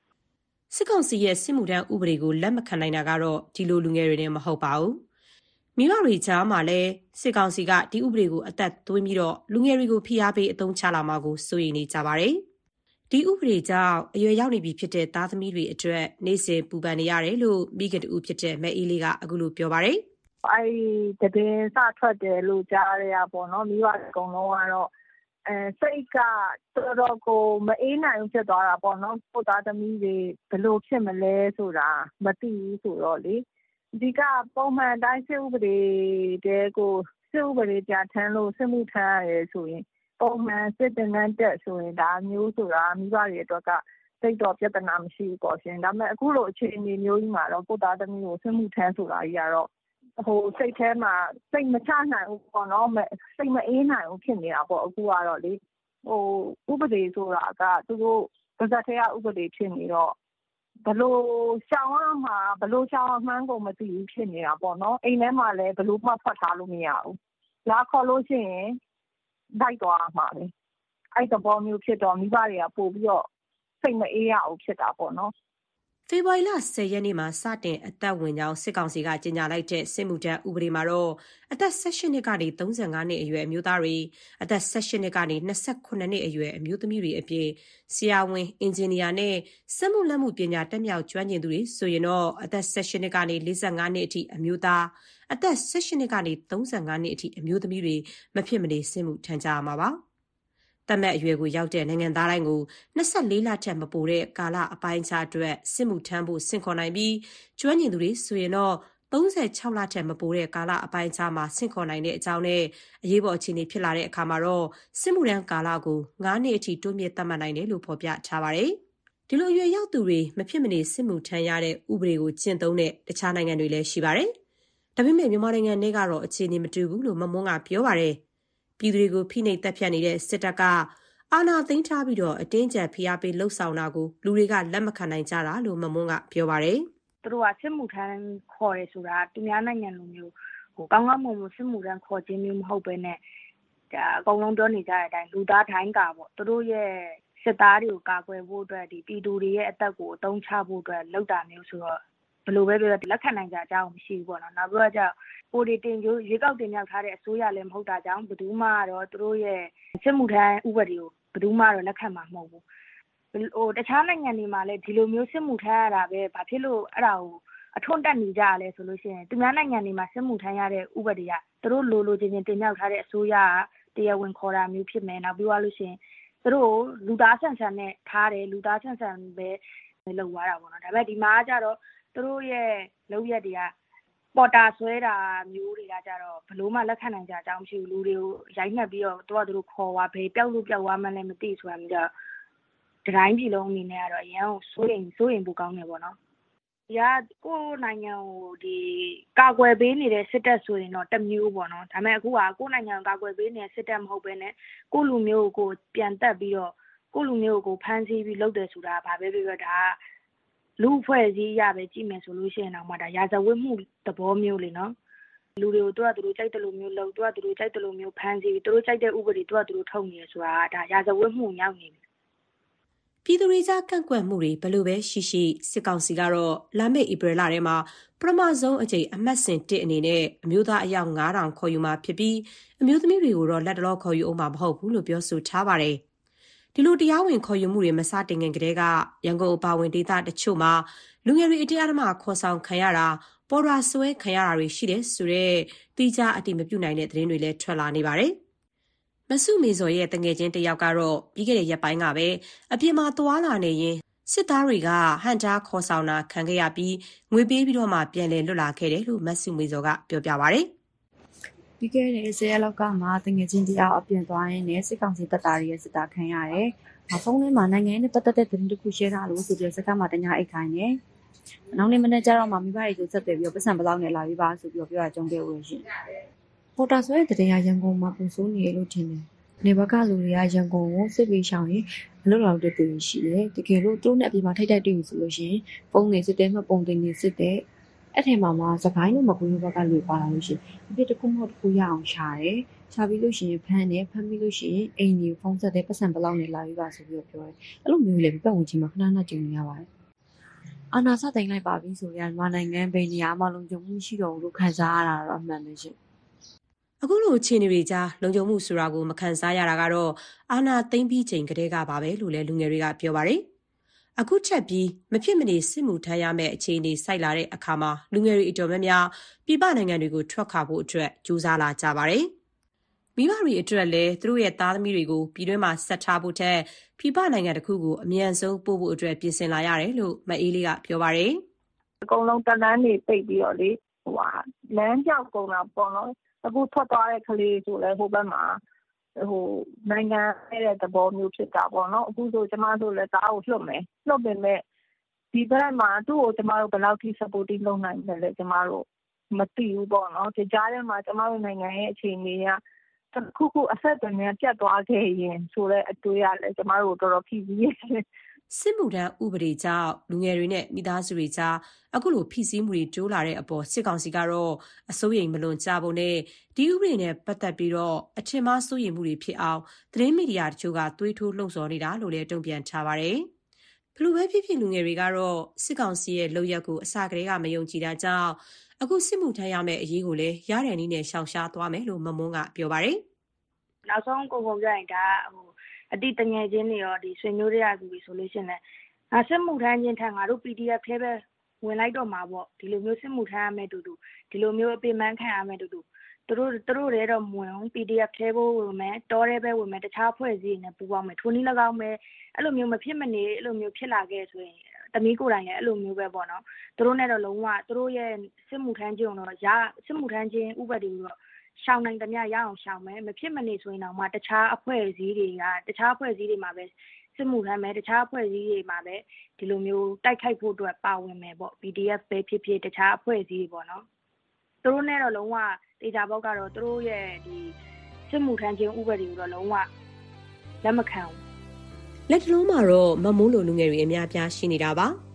စစ်ကောင်စီရဲ့စစ်မှုထမ်းဥပဒေကိုလက်မခံနိုင်တာကတော့ဒီလိုလူငယ်တွေနဲ့မဟုတ်ပါဘူးမိဘတွေကြားမှာလည်းစစ်ကောင်စီကဒီဥပဒေကိုအသက်သွင်းပြီးတော့လူငယ်တွေကိုဖိအားပေးအုံချလာမှာကိုစိုးရိမ်နေကြပါတယ် ဒီဥပဒေကြောင့် အရွယ်ရောက်နေပြီဖြစ်တဲ့ သားသမီးတွေအတွက် နေ့စဉ်ပူပန်နေရတယ်လို့ မိခင်တူဖြစ်တဲ့ မအေးလေးက အခုလိုပြောပါတယ်။အဲဒီတည်င်းစထွက်တယ်လို့ ကြားရတာပေါ့နော် မိဘအကုန်လုံးကတော့အဲစိတ်က တော်တော်ကို မအေးနိုင်ဖြစ်သွားတာပေါ့နော် ကိုသားသမီးတွေ ဘယ်လိုဖြစ်မလဲဆိုတာ မသိဘူးဆိုတော့လေ အဓိက ပုံမှန်တိုင်း စစ်ဥပဒေတဲကို စစ်ဥပဒေပြဋ္ဌာန်းလို့ စစ်မှုထမ်းရတယ်ဆိုရင် ပုံမှန်စစ်သင်တန်းတက်ဆိုရင် ဒါမျိုးဆိုတာမိဘတွေအတွက်က သိပ်တော့ပြဿနာမရှိဘူးပေါ့ရှင်။ဒါပေမဲ့ အခုလိုအခြေအနေမျိုးကြီးမှာတော့ ကိုယ့်သားသမီးကို စစ်မှုထမ်းဆိုတာကြီးကတော့ စိတ်ထဲမှာ စိတ်မချနိုင်ဘူးပေါ့နော်။စိတ်မအေးနိုင်ဘူးဖြစ်နေတာပေါ့ အခုကတော့လေ။ဥပဒေဆိုတာက သူတို့ပါးစပ်ထဲက ဥပဒေဖြစ်နေတော့ ဘယ်လိုရှောင်ရမှာ ဘယ်လိုရှောင်ရမှန်းကို မသိဘူးဖြစ်နေတာပေါ့နော်။အိမ်ထဲမှာလည်း ဘယ်လိုမှဖွက်ထားလို့မရဘူး။လာခေါ်လို့ရှိရင် လိုက်သွားရမှာပဲ။အဲဒီသဘောမျိုးဖြစ်တော့မိဘတွေကပိုပြီးတော့စိတ်မအေးရဘူးဖြစ်တာပေါ့နော်။” ဖေဖော်ဝါရီလ ၁၀ ရက်နေ့မှာ စတင်အသက်ဝင်ကြောင်း စစ်ကောင်စီက ကြေညာလိုက်တဲ့ စစ်မှုထမ်းဥပဒေမှာတော့ အသက် ၁၈ နှစ်ကနေ ၃၅ နှစ်အရွယ် အမျိုးသားတွေ၊အသက် ၁၈ နှစ်ကနေ ၂၇ နှစ်အရွယ် အမျိုးသမီးတွေအပြင် ဆရာဝန်၊အင်ဂျင်နီယာနဲ့ စက်မှုလက်မှုပညာ တတ်မြောက်ကျွမ်းကျင်သူတွေဆိုရင်တော့ အသက် ၁၈ နှစ်ကနေ ၄၅ နှစ်အထိ အမျိုးသား၊အသက် ၁၈ နှစ်ကနေ ၃၅ နှစ်အထိ အမျိုးသမီးတွေ မဖြစ်မနေ စစ်မှုထမ်းကြရမှာပါ။ သတ်မှတ်အရွယ်ကိုရောက်တဲ့ နိုင်ငံသားတိုင်းကို ၂၄ လထက်မပိုတဲ့ ကာလအပိုင်းအခြားအတွက် စစ်မှုထမ်းဖို့ ဆင့်ခေါ်နိုင်ပြီး ကျွမ်းကျင်သူတွေဆိုရင်တော့ ၃၆ လထက်မပိုတဲ့ ကာလအပိုင်းအခြားမှာ ဆင့်ခေါ်နိုင်တဲ့အကြောင်းနဲ့ အရေးပေါ်အခြေအနေ ဖြစ်လာတဲ့အခါမှာတော့ စစ်မှုထမ်းကာလကို ၅ နှစ်အထိ တိုးမြှင့်သတ်မှတ်နိုင်တယ်လို့ ဖော်ပြထားပါတယ်။ဒီလို အရွယ်ရောက်သူတွေ မဖြစ်မနေ စစ်မှုထမ်းရတဲ့ ဥပဒေကို ကျင့်သုံးတဲ့ တခြားနိုင်ငံတွေလည်း ရှိပါတယ်။ဒါပေမဲ့ မြန်မာနိုင်ငံထဲကတော့ အခြေအနေ မတူဘူးလို့ မမွန်းက ပြောပါတယ် ပြည်သူတွေကိုဖိနှိပ်သတ်ဖြတ်နေတဲ့စစ်တပ်ကအာဏာသိမ်းထားပြီးအတင်းအကျပ်ဖိအားပေးလုပ်ဆောင်တာကိုလူတွေကလက်မခံနိုင်ကြတာလို့မမွန်းကပြောပါတယ်။“သူတို့ကစစ်မှုထမ်းခေါ်တယ်ဆိုတာသူများနိုင်ငံလိုမျိုးကောင်းကောင်းမွန်မွန်စစ်မှုထမ်းခေါ်ခြင်းမျိုးမဟုတ်ဘဲနဲ့အကုန်လုံးပြောနေကြတဲ့အတိုင်းလူသားဒိုင်းကာပေါ့။သူတို့ရဲ့စစ်သားတွေကိုကာကွယ်ဖို့အတွက်ပြည်သူတွေရဲ့အသက်ကိုအသုံးချဖို့အတွက်လုပ်တာမျိုးဆိုတော့ ဘယ်လိုပဲပြောပြောလက်ခံနိုင်စရာအကြောင်းမရှိဘူးပေါ့နော်။နောက်ပြီးတော့ကိုယ်တွေရွေးကောက်တင်မြှောက်ထားတဲ့အစိုးရလည်းမဟုတ်တာကြောင့်ဘယ်သူမှတော့သူတို့ရဲ့စစ်မှုထမ်းဥပဒေကိုဘယ်သူမှတော့လက်ခံမှာမဟုတ်ဘူး။တခြားနိုင်ငံတွေမှာလည်းဒီလိုမျိုးစစ်မှုထမ်းရတာပဲဘာဖြစ်လို့အဲဒါကိုအထွဋ်အတက်နေကြတာလဲဆိုလို့ရှိရင်သူများနိုင်ငံတွေမှာစစ်မှုထမ်းရတဲ့ဥပဒေကသူတို့လိုလိုချင်ချင်တင်မြှောက်ထားတဲ့အစိုးရကတရားဝင်ခေါ်တာမျိုးဖြစ်မယ်။နောက်ပြီးသွားလို့ရှိရင်သူတို့ကိုလူသားဆန်ဆန်နဲ့ထားတယ်။လူသားဆန်ဆန်ပဲလုပ်သွားတာပေါ့နော်။ဒါပေမဲ့ဒီမှာကျတော့ သူတို့ရဲ့လုပ်ရပ်တွေကပေါ်တာဆွဲတာမျိုးတွေကကျတော့ဘယ်လိုမှလက်ခံနိုင်စရာအကြောင်းမရှိဘူး။လူတွေကိုရိုက်နှက်ပြီးတော့သူတို့ဟာသူတို့ခေါ်သွား၊ဘယ်ပျောက်လို့ပျောက်သွားမှန်းလည်းမသိဆိုတာမျိုးကျတော့တတိုင်းပြည်လုံးအနေနဲ့ကတော့အရမ်းကိုစိုးရိမ်ဖို့ကောင်းတယ်ပေါ့နော်။ဒီကကိုယ့်နိုင်ငံကိုကာကွယ်ပေးနေတဲ့စစ်တပ်ဆိုရင်တော့တမျိုးပေါ့နော်။ဒါပေမဲ့အခုဟာကိုယ့်နိုင်ငံကိုကာကွယ်ပေးနေတဲ့စစ်တပ်မဟုတ်ဘဲနဲ့ကိုယ့်လူမျိုးကိုကိုယ်ပြန်သတ်ပြီးတော့ကိုယ့်လူမျိုးကိုကိုယ်ဖမ်းဆီးပြီးလုပ်တယ်ဆိုတာဘာပဲပြောပြောဒါက လူ့အဖွဲ့အစည်းအရပဲကြည့်မယ်ဆိုလို့ရှိရင်တောင်မှဒါရာဇဝတ်မှုသဘောမျိုးလေနော်။လူတွေကိုသူတို့ဟာသူတို့ကြိုက်သလိုမျိုးလုပ်၊သူတို့ဟာသူတို့ကြိုက်သလိုမျိုးဖမ်းဆီး၊သူတို့ကြိုက်တဲ့ဥပဒေသူတို့ဟာသူတို့ထုတ်နေတယ်ဆိုတာဒါရာဇဝတ်မှုကိုရောက်နေပြီ။”ပြည်သူတွေကြားကန့်ကွက်မှုတွေဘယ်လိုပဲရှိရှိစစ်ကောင်စီကတော့လာမယ့်ဧပြီလထဲမှာပထမဆုံးအကြိမ်အမှတ်စဉ်၁အနေနဲ့အမျိုးသားအယောက်၅,၀၀၀ခေါ်ယူမှာဖြစ်ပြီးအမျိုးသမီးတွေကိုတော့လတ်တလောခေါ်ယူဦးမှာမဟုတ်ဘူးလို့ပြောဆိုထားပါတယ် ဒီလိုတရားဝင်ခေါ်ယူမှုတွေမစတင်ခင်ကတည်းကရန်ကုန်အပါအဝင်ဒေသတချို့မှာလူငယ်တွေအတင်းအဓမ္မခေါ်ဆောင်ခံရတာ၊ပေါ်တာဆွဲခံရတာတွေရှိတယ်ဆိုတဲ့သီးခြားအတည်မပြုနိုင်တဲ့သတင်းတွေလည်းထွက်လာနေပါတယ်။မစုမေဇော်ရဲ့သူငယ်ချင်းတယောက်ကတော့ပြီးခဲ့တဲ့ရက်ပိုင်းကပဲအပြင်မှာသွားလာနေရင်းစစ်သားတွေကဟန့်တားခေါ်ဆောင်တာခံခဲ့ရပြီးငွေပေးပြီးတော့မှပြန်လည်လွတ်လာခဲ့တယ်လို့မစုမေဇော်ကပြောပြပါတယ် ပြီးခဲ့တဲ့၁၀ရက်လောက်ကမှတငယ်ချင်းတယောက်အပြင်သွားရင်းနဲ့စစ်ကောင်စီတပ်သားတွေရဲ့စစ်သားခံရတယ်။ဖုန်းထဲမှာနိုင်ငံရေးနဲ့ပတ်သက်တဲ့သတင်းတစ်ခု share ထားလို့ဆိုပြီးစကားမှာတညာအိတ်ခိုင်းတယ်။နောက်နေ့မနေ့ကျတော့မှမိဘတွေကိုဆက်သွယ်ပြီးပတ်စံဘလောက်နဲ့လာပြီးပါဆိုပြီးပြောတာကြုံခဲ့ဦးရှင်။ပေါ်တာဆိုတဲ့တဲ့ရရန်ကုန်မှာပူဆိုးနေလို့ထင်တယ်။နေဘက်ကလူတွေကရန်ကုန်ကိုစစ်ပြီးရှောင်ရင်မလွတ်လောက်တဲ့သူရှိတယ်။တကယ်လို့သူတို့နဲ့အပြင်မှာထိုက်ထိုက်တွေ့ဆိုလို့ရှိရင်ပုံနေစစ်တဲ့မပုံတင်နေစစ်တဲ့ အဲ့ထဲမှာမှစကိုင်းလို့မကွေးဘက်ကလူပါလာလို့ရှိရင်အဖြစ်တစ်ခုမဟုတ်တစ်ခုရအောင်ရှာတယ်ရှာပြီးလို့ရှိရင်ဖမ်းတယ်ဖမ်းပြီးလို့ရှိရင်အိမ်ကြီးဖုန်းဆက်တယ်ပတ်စံဘလောက်နဲ့လာပြီးပါဆိုပြီးတော့ပြောတယ်အဲ့လိုမျိုးလေပတ်ဝန်းကျင်မှာခဏခဏကြုံနေရပါတယ်အာနာစသိမ်းလိုက်ပါပြီဆိုရင်မြန်မာနိုင်ငံဘယ်နေရာမှလုံခြုံမှုရှိတော့ဘူးလို့ခံစားရတာတော့အမှန်ပဲရှင်အခုလိုအခြေအနေတွေကြားလုံခြုံမှုဆိုတာကိုမခံစားရတာကတော့အာနာသိမ့်ပြီးချိန်ကတည်းကပါပဲလို့လည်းလူငယ်တွေကပြောပါတယ်။ အခုထပ်ပြီးမဖြစ်မနေစစ်မှုထမ်းရမယ့်အခြေအနေဆိုက်လာတဲ့အခါမှာလူငယ်တွေအတော်များများပြည်ပနိုင်ငံတွေကိုထွက်ခွာဖို့အတွက်ကြိုးစားလာကြပါတယ်။မိဘတွေအတွက်လည်းသူတို့ရဲ့သားသမီးတွေကိုပြည်တွင်းမှာဆက်ထားဖို့ထက်ပြည်ပနိုင်ငံတစ်ခုကိုအမြန်ဆုံးပို့ဖို့အတွက်ပြင်ဆင်လာရတယ်လို့မအေးလေးကပြောပါတယ်။“အကုန်လုံးတန်းလန်းတွေပိတ်ပြီးတော့လေလမ်းပျောက်ကုန်တာပေါ့နော်။အခုထွက်သွားတဲ့ကလေးတွေဆိုလည်းဟိုဘက်မှာ နိုင်ငံမဲ့တဲ့သဘောမျိုးဖြစ်တာပေါ့နော်။အခုဆိုကျမတို့လည်းသားကိုလွှတ်မယ်။လွှတ်ပေမယ့်ဒီဘက်မှာသူ့ကိုကျမတို့ဘယ်လောက်ထိ supporting လုပ်နိုင်မလဲကျမတို့မသိဘူးပေါ့နော်။ဒီကြားထဲမှာကျမတို့နိုင်ငံရဲ့အခြေအနေကတခုခုအဆက်အသွယ်များပြတ်သွားခဲ့ရင်ဆိုတဲ့အတွေးကလည်းကျမတို့ကိုတော်တော်ဖိစီးတယ်။” စစ်မှုထမ်းဥပဒေကြောင့် လူငယ်တွေနဲ့ မိသားစုတွေကြား အခုလို ဖိစီးမှုတွေ တိုးလာတဲ့အပေါ် စစ်ကောင်စီကတော့ အစိုးရိမ်မလွန်ကြဖို့နဲ့ ဒီဥပဒေနဲ့ ပတ်သက်ပြီး အထင်မှား စိုးရိမ်မှုတွေဖြစ်အောင် သတင်းမီဒီယာတချို့က သွေးထိုးလှုံ့ဆော်နေတာလို့လည်း တုံ့ပြန်ထားပါတယ်။ဘယ်လိုပဲဖြစ်ဖြစ် လူငယ်တွေကတော့ စစ်ကောင်စီရဲ့ လုပ်ရပ်ကို အစကတည်းက မယုံကြည်တာကြောင့် အခု စစ်မှုထမ်းရမယ့်အရေးကိုလည်း ရတဲ့နည်းနဲ့ ရှောင်ရှားသွားမယ်လို့ မမွန်းက ပြောပါတယ်။“နောက်ဆုံးကုန်ကုန်ပြောရရင် ဒါက အသိသူငယ်ချင်းတွေရောဆွေမျိုးတွေကလူတွေဆိုလို့ရှိရင်လည်းစစ်မှုထမ်းခြင်းထက်ငါတို့ PDF ထဲပဲဝင်လိုက်တော့မှာပေါ့။ဒီလိုမျိုးစစ်မှုထမ်းရမယ့်အတူတူဒီလိုမျိုးအပင်ပန်းခံရမယ့်အတူတူသူတို့ထဲတော့မဝင်ဘူး။ PDF ထဲပဲဝင်မယ်၊တောထဲပဲဝင်မယ်၊တခြားအဖွဲ့အစည်းတွေနဲ့ပူးပေါင်းမယ်။ထိုနည်းလည်းကောင်းပဲအဲလိုမျိုးမဖြစ်မနေအဲလိုမျိုးဖြစ်လာခဲ့တယ်ဆိုရင်သမီးကိုယ်တိုင်လည်းအဲလိုမျိုးပဲပေါ့နော်။သူတို့နဲ့တော့လုံးဝသူတို့ရဲ့စစ်မှုထမ်းခြင်းကိုတော့စစ်မှုထမ်းခြင်းဥပဒေကိုတော့ ရှောင်နိုင်သမျှရအောင်ရှောင်မယ်။မဖြစ်မနေဆိုရင်တောင်မှတခြားအဖွဲ့အစည်းတွေကတခြားအဖွဲ့အစည်းတွေမှာပဲစစ်မှုထမ်းမယ်။တခြားအဖွဲ့အစည်းတွေမှာပဲဒီလိုမျိုးတိုက်ခိုက်ဖို့အတွက်ပါဝင်မယ်ပေါ့။ PDF ပဲဖြစ်ဖြစ်တခြားအဖွဲ့အစည်းတွေပေါ့နော်။သူတို့နဲ့တော့လုံးဝသေချာပေါက်ကတော့သူတို့ရဲ့စစ်မှုထမ်းခြင်းဥပဒေကိုတော့လုံးဝလက်မခံဘူး။”လတ်တလောမှာတော့မမိုးလိုလူငယ်တွေအများအပြားရှိနေတာပါ။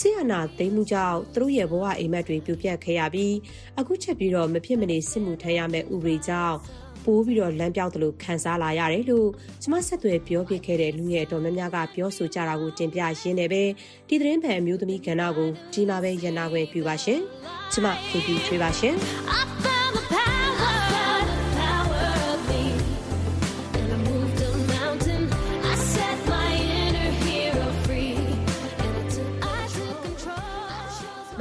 စစ်အာဏာသိမ်းမှုကြောင့်သူတို့ရဲ့ဘဝအိပ်မက်တွေပြိုပျက်ခဲ့ရပြီးအခုချက်ပြီးမဖြစ်မနေစစ်မှုထမ်းရမယ့်ဥပဒေကြောင့်ပိုလမ်းပျောက်သလိုခံစားလာရတယ်လို့ကျမဆက်သွယ်ပြောဖြစ်ခဲ့တဲ့လူငယ်အတော်များများကပြောဆိုကြတာကိုတင်ပြရင်းနဲ့ပဲဒီသတင်းပတ်အမျိုးသမီးကဏ္ဍကိုဒီမှာပဲရပ်နာခွင့်ပြုပါရှင်။ကျမခင်ဗျူထွေးပါရှင်။။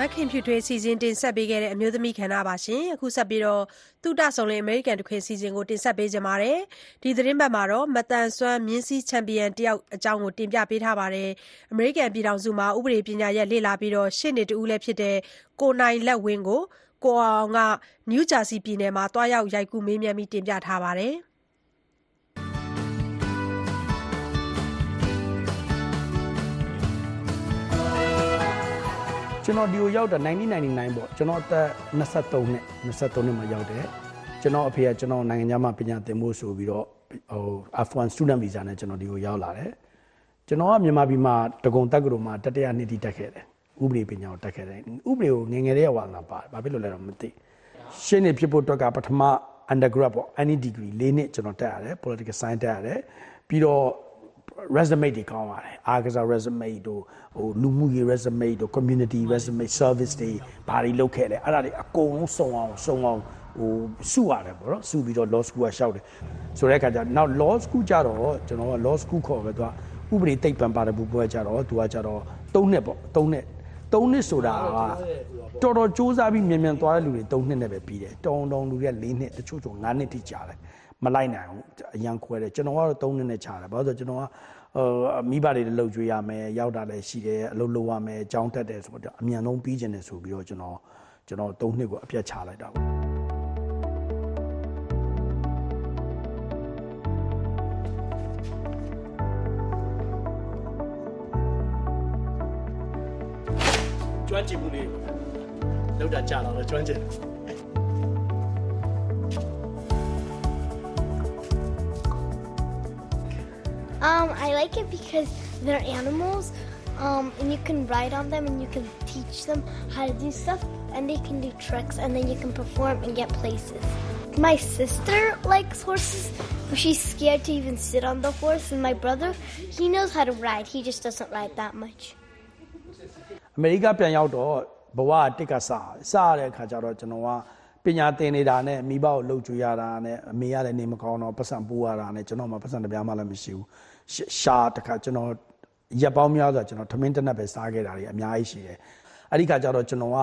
မခင်ဖြူထွေးစီစဉ်တင်ဆက်ပေးခဲ့တဲ့အမျိုးသမီးကဏ္ဍပါ။အခုဆက်ပြီးသုတစုံလင်အမေရိကန်တခွင်အစီအစဉ်ကိုတင်ဆက်ပေးချင်ပါတယ်။ဒီသီတင်းပတ်မှာတော့မသန်စွမ်းမြင်းစီးချန်ပီယံတယောက်အကြောင်းတင်ပြပေးထားပါတယ်။အမေရိကန်ပြည်ထောင်စုမှာဥပဒေပညာရပ်လေ့လာပြီးရှေ့နေတဦးလည်းဖြစ်တဲ့ကိုနိုင်လက်ဝင်းကိုကိုအောင်ကနယူးဂျာစီပြည်နယ်မှာသွားရောက်ရိုက်ကူးမေးမြန်းတင်ပြထားပါတယ်။ ကျွန်တော်ဒီကိုရောက်တာ1999ပေါ့ကျွန်တော်အသက်23နှစ်23နှစ်မှာရောက်တယ်ကျွန်တော်အဖေကကျွန်တော်နိုင်ငံခြားမှာပညာသင်ဖို့ဆိုပြီးတော့ဟို F1 student visa နဲ့ကျွန်တော်ဒီကိုရောက်လာတယ်ကျွန်တော်ကမြန်မာပြည်မှာတကုံတက်ကလို့မှာတတရနှစ်တိတက်ခဲ့တယ်ဥပဒေပညာကိုတက်ခဲ့တယ်ဥပဒေကိုငငယ်လေးဝါလာပါတယ်ဘာဖြစ်လို့လဲတော့မသိရှင်းနေဖြစ်ဖို့အတွက်ကပထမ undergrad ပေါ့ any degree ၄နှစ်ကျွန်တော်တက်ရတယ် political science တက်ရတယ်ပြီးတော့ resume တွေကောင်းပါတယ်အားကစား resume တို့ဟိုလူမှုရေး resume တို့ community resume service တွေဘာတွေလုပ်ခဲ့လဲအဲ့ဒါတွေအကုန်လုံးစုံအောင်စုံအောင်ဟိုစုရတယ်ပေါ့နော်စုပြီးတော့ law school ကရှောက်တယ်ဆိုတဲ့အခါကျနောက် law school ကြတော့ကျွန်တော်က law school ခေါ်ပဲသူကဥပဒေသိပ္ပံပါတယ်ဘူးပွဲကြတော့သူကကြတော့၃နှစ်ပေါ့၃နှစ်၃နှစ်ဆိုတာကတော်တော်စူးစမ်းပြီးမြန်မြန်သွားတဲ့လူတွေ၃နှစ်နဲ့ပဲပြီးတယ်တောင်းတောင်းလူတွေက၄နှစ်တချို့ဆို၅နှစ်ထိကြာတယ် မလိုက်နိုင်ဘူးအရန်ခွဲတယ်ကျွန်တော်ကတော့၃နှစ်နဲ့ခြားတယ်ဘာလို့ဆိုကျွန်တော်ကဟိုမိဘတွေလည်းလှုပ်ကြွေးရမယ်ရောက်တာလည်းရှိတယ်အလုပ်လုပ်ရမယ်အကြောင်းတက်တယ်ဆိုတော့အမြန်ဆုံးပြီးကျင်တယ်ဆိုပြီးတော့ကျွန်တော်ကျွန်တော်၃နှစ်ကိုအပြတ်ချလိုက်တာပေါ့ကျွမ်းကျင်မှုလေးလောက်တာကြာတော့ကျွမ်းကျင် Um, I like it because they're animals, um, and you can ride on them and you can teach them how to do stuff, and they can do tricks, and then you can perform and get places. My sister likes horses, but she's scared to even sit on the horse, and my brother, he knows how to ride, he just doesn't ride that much. အမေရိကပြန်ရောက်တော့ဘဝတစ်ကစားစားရတဲ့အခါကျတော့ကျွန်တော်ကပညာသင်နေတာနဲ့မိဘကိုလှုပ်ကြွေးရတာနဲ့အမေရလည်းနေမကောင်းတော့ပတ်စံပိုးရတာနဲ့ကျွန်တော်မှပတ်စံတပြားမှလည်းမရှိဘူး ရှာတခါကျွန်တော်ရက်ပေါင်းများစွာကျွန်တော်ထမင်းတနက်ပဲစားခဲ့တာတွေအများကြီးရှိတယ်အဲ့ဒီခါကျတော့ကျွန်တော်က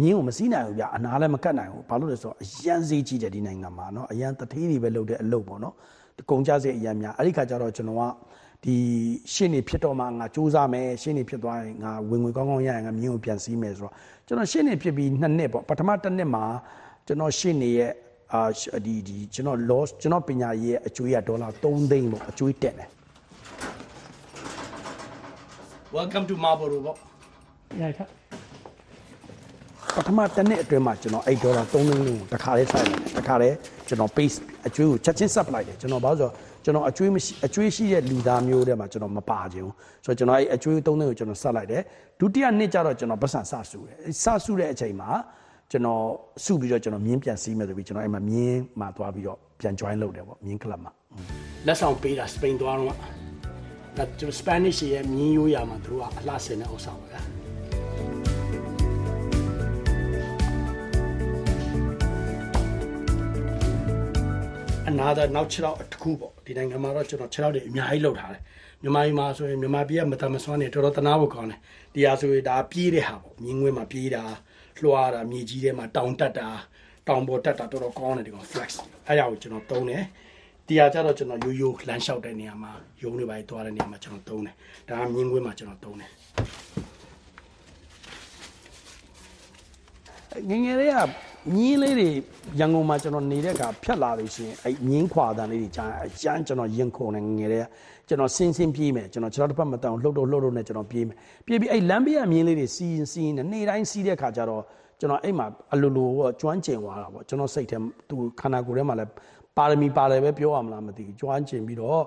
မြင်းကိုမစည်းနိုင်ဘူးဗျအနာလည်းမကတ်နိုင်ဘူးဘာလို့လဲဆိုတော့အရန်ဈေးကြီးတယ်ဒီနိုင်ငံမှာเนาะအရန်တထေးတွေပဲလုပ်တဲ့အလုပ်ပေါ့เนาะကုန်ကြစည်အရန်များအဲ့ဒီခါကျတော့ကျွန်တော်ကဒီရှင်းနေဖြစ်တော့မှငါစူးစမ်းမယ်ရှင်းနေဖြစ်သွားရင်ငါဝင်ငွေကောင်းကောင်းရရင်ငါမြင်းကိုပြန်စည်းမယ်ဆိုတော့ကျွန်တော်ရှင်းနေဖြစ်ပြီးနှစ်နှစ်ပေါ့ပထမတစ်နှစ်မှာကျွန်တော်ရှင်းနေရဲ့ အာဒီဒီကျွန်တော် loss ကျွန်တော်ပညာရေးရဲ့အကျွေးကဒေါ်လာ3သိန်းပေါ့အကျွေးတက်တယ် Welcome to Marlboro ပေါ့ရိုက်ထားပထမတစ်နှစ်အတွင်းမှာကျွန်တော်8ဒေါ်လာ3သိန်းလုံးကိုတစ်ခါလေးဆိုင်တယ်တစ်ခါလေးကျွန်တော် base အကျွေးကိုချက်ချင်း sub လိုက်တယ်ကျွန်တော်ဘာလို့ဆိုတော့ကျွန်တော်အကျွေးမရှိအကျွေးရှိတဲ့လူသားမျိုးတွေမှာကျွန်တော်မပါခြင်းဆိုတော့ကျွန်တော်အဲ့အကျွေး3သိန်းကိုကျွန်တော်ဆက်လိုက်တယ်ဒုတိယနှစ်ကျတော့ကျွန်တော်ပတ်စံစဆူတယ်စဆူတဲ့အချိန်မှာကျွန်တော်စုပြီးတော့ကျွန်တော်မြင်းပြန်စီးမယ်ဆိုပြီးကျွန်တော်အဲ့မှာမြင်းမှာသွားပြီးတော့ပြန် join လုပ်တယ်ပေါ့မြင်း club မှာလက်ဆောင်ပေးတာစပိန်သွားတော့ ဒါကျွန်တော် Spanish ရဲ့မြင်းရိုးရာမှာသူတို့ကအလှဆင်တဲ့ဥစ္စာပါဗျာအနာသာနောက်6လောက်တစ်ခုပေါ့ဒီနိုင်ငံမှာတော့ကျွန်တော်6လောက်တွေအများကြီးလောက်ထားတယ်မြန်မာပြည်မှာဆိုရင်မြန်မာပြည်ကမတမဆွမ်းနေတော်တော်တနာဖို့ကောင်းတယ်ဒီဟာဆိုရင်ဒါပြေးတဲ့ဟာပေါ့မြင်းငွေမှာပြေးတာလွှားတာမြေကြီးထဲမှာတောင်တက်တာတောင်ပေါ်တက်တာတော်တော်ကောင်းတယ်ဒီကောင် flex အဲ့ဒါကိုကျွန်တော်သုံးတယ် ဒီဟာကျတော့ကျွန်တော်ရိုးရိုးလမ်းလျှောက်တဲ့နေရာမှာယုံနေပါသွားတဲ့နေရာမှာကျွန်တော်သုံးတယ်ဒါကမြင်းငွေမှာကျွန်တော်သုံးတယ်ငငယ်လေးကမြင်းလေးတွေရန်ကုန်မှာကျွန်တော်နေတဲ့အခါဖြတ်လာလို့ရှိရင်အဲ့မြင်းခွာတန်လေးတွေကြားအကျန်းကျွန်တော်ရင်ခုန်နေငငယ်လေးကကျွန်တော်စင်းစင်းပြေးမယ်ကျွန်တော်ခြေထောက်တစ်ဖက်မတောင်လှုပ်တော့လှုပ်တော့နဲ့ကျွန်တော်ပြေးမယ်ပြေးပြီးအဲ့လမ်းဘေးကမြင်းလေးတွေစီးရင်စီးရင်နေ့တိုင်းစီးတဲ့အခါကျတော့ကျွန်တော်အဲ့မှာအလိုလိုကျွမ်းကျင်သွားတာပေါ့ကျွန်တော်စိတ်ထဲသူခန္ဓာကိုယ်ထဲမှာလည်း ပါရမီပါတယ်ပဲပြောရမလားမသိဘူးကျွမ်းကျင်ပြီးတော့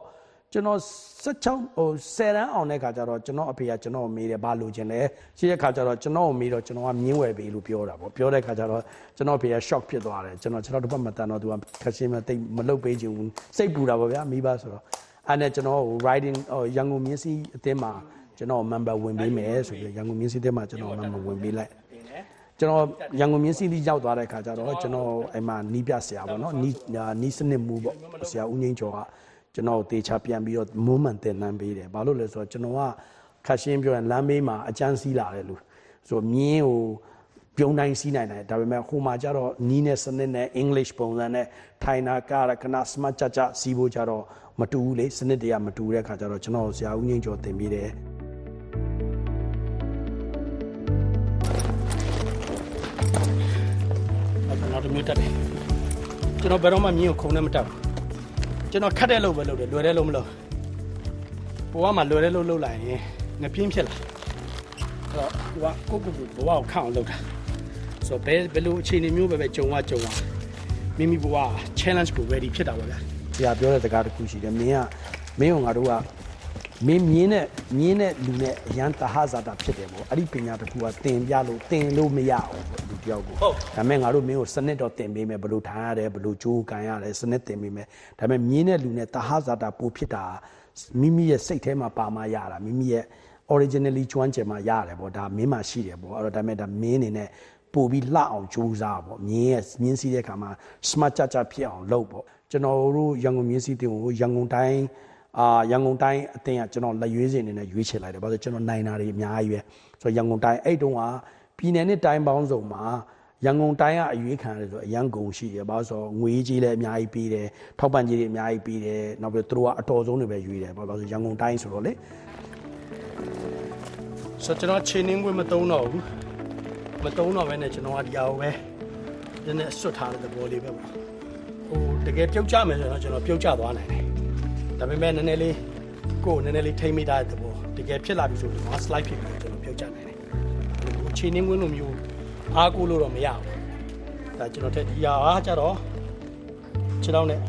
ကျွန်တော်16ဟို10တန်းအောင်တဲ့ခါကျတော့ကျွန်တော်အဖေကကျွန်တော်မေးတယ်ဘာလို့ခြင်းလဲရှိတဲ့ခါကျတော့ကျွန်တော်မေးတော့ကျွန်တော်ကမြင်းဝယ်ပေးလို့ပြောတာပေါ့ပြောတဲ့ခါကျတော့ကျွန်တော်အဖေက shock ဖြစ်သွားတယ်ကျွန်တော်ကျွန်တော်တစ်ပတ်မတန်တော့သူကခက်ရှင်းမသိမလုပ်ပေးချင်ဘူးစိတ်ပူတာပေါ့ဗျာမိဘဆိုတော့အဲ့နဲ့ကျွန်တော် riding ရန်ကုန်မြင်းစီအသင်းမှာကျွန်တော် member ဝင်ပေးမယ်ဆိုပြီးရန်ကုန်မြင်းစီအသင်းမှာကျွန်တော် member ဝင်ပေးလိုက် ကျွန်တော်ရန်ကုန်မြင်းစီတိရောက်သွားတဲ့ခါကျတော့ကျွန်တော်အဲ့မှာနီးပြဆရာပေါ့နော်နီးနီးစနစ်မူပေါ့ဆရာဦးငိမ့်ကျော်ကကျွန်တော်တေချာပြန်ပြီးတော့မွမ်းမံတင်နန်းပေးတယ်ဘာလို့လဲဆိုတော့ကျွန်တော်ကခက်ရှင်းပြောရင်လမ်းမေးမှာအကျန်းစီးလာတယ်လို့ဆိုမြင်းကိုပြုံးတိုင်းစီးနိုင်တယ်ဒါပေမဲ့ဟိုမှာကျတော့နီးနဲ့စနစ်နဲ့ English ပုံစံနဲ့ထိုင်နာကာရခဏ smart ချချစီးဖို့ကျတော့မတူဘူးလေစနစ်တွေကမတူတဲ့ခါကျတော့ကျွန်တော်ဆရာဦးငိမ့်ကျော်တင်ပေးတယ် အဲ့တော့မျိုးတက်တယ်ကျွန်တော်ဘယ်တော့မှမြင်းကိုခုံနဲ့မတက်ဘူးကျွန်တော်ခတ်တဲ့လို့ပဲလုပ်တယ်လွယ်တဲ့လို့မလုပ်ဘဝမှာလွယ်တဲ့လို့လုပ်လိုက်ရင်ငပြင်းဖြစ်လာအဲ့တော့ကိုကကိုကိုကိုဘဝကိုခန့်အောင်လုပ်တာဆိုတော့ဘယ်ဘယ်လိုအခြေအနေမျိုးပဲပဲကြုံဝကြုံဝမိမိဘဝ challenge ကို ready ဖြစ်တာပါဗျာဆရာပြောတဲ့စကားတစ်ခုရှိတယ်မင်းကမင်းကငါတို့က မင်းမြင်းနဲ့မြင်းနဲ့လူနဲ့အရန်တဟဇာတာဖြစ်တယ်ပေါ့အဲ့ဒီပညာတစ်ခုကတင်ပြလို့တင်လို့မရအောင်ပေါ့လူတယောက်ကိုဒါပေမဲ့ငါတို့မင်းကိုစနစ်တော့တင်ပေးမယ်ဘယ်လိုထားရတယ်ဘယ်လိုကြိုးကန်ရတယ်စနစ်တင်ပေးမယ်ဒါပေမဲ့မြင်းနဲ့လူနဲ့တဟဇာတာပိုဖြစ်တာမိမိရဲ့စိတ်ထဲမှာပါမှရတာမိမိရဲ့ originally ကျွမ်းကျင်မှရတယ်ပေါ့ဒါမင်းမှရှိတယ်ပေါ့အဲ့တော့ဒါပေမဲ့ဒါမင်းအနေနဲ့ပို့ပြီးလှအောင်ကြိုးစားပေါ့မြင်းရဲ့မြင်းစည်းတဲ့ခါမှာ smart ကြကြဖြစ်အောင်လုပ်ပေါ့ကျွန်တော်တို့ရန်ကုန်မြင်းစည်းတင်ကိုရန်ကုန်တိုင်း အာရန်ကုန်တိုင်းအတင်းကကျွန်တော်လက်ရွေးစင်အနေနဲ့ရွေးချယ်လိုက်တယ်ဘာလို့ကျွန်တော်နိုင်တာတွေအများကြီးပဲဆိုတော့ရန်ကုန်တိုင်းအဲ့တုန်းကပြည်နယ်နဲ့တိုင်းပေါင်းစုံမှာရန်ကုန်တိုင်းကအရွေးခံရတယ်ဆိုအရန်ကုန်ရှိတယ်ဘာလို့ဆိုတော့ငွေကြီးလည်းအများကြီးပေးတယ်ထောက်ပံ့ကြီးတွေအများကြီးပေးတယ်နောက်ပြီးသူတို့ကအတော်ဆုံးတွေပဲရွေးတယ်ဘာလို့ဆိုရန်ကုန်တိုင်းဆိုတော့လေဆိုတော့ကျွန်တော်ချိန်နှင်းခွင့်မတုံးတော့ဘူးမတုံးတော့ပဲနဲ့ကျွန်တော်ကဒီအောင်ပဲနည်းနည်းဆွတ်ထားတဲ့သဘောလေးပဲပေါ့ဟိုတကယ်ပြုတ်ကြမယ်ဆိုတော့ကျွန်တော်ပြုတ်ကြသွားနိုင်တယ် ဒါပေမဲ့နည်းနည်းလေးကိုယ်နည်းနည်းလေးထိမ့်မိတာတဲ့သဘောတကယ်ဖြစ်လာပြီဆိုတော့ slide ဖြစ်ပြီးကျွန်တော်ပြုတ်ကြနိုင်တယ်ဟိုချိန်နှင်းခွင့်လိုမျိုးအားကိုးလို့တော့မရဘူးဒါကျွန်တော်တက်ဒီဟာကြတော့ခြေထောက်နဲ့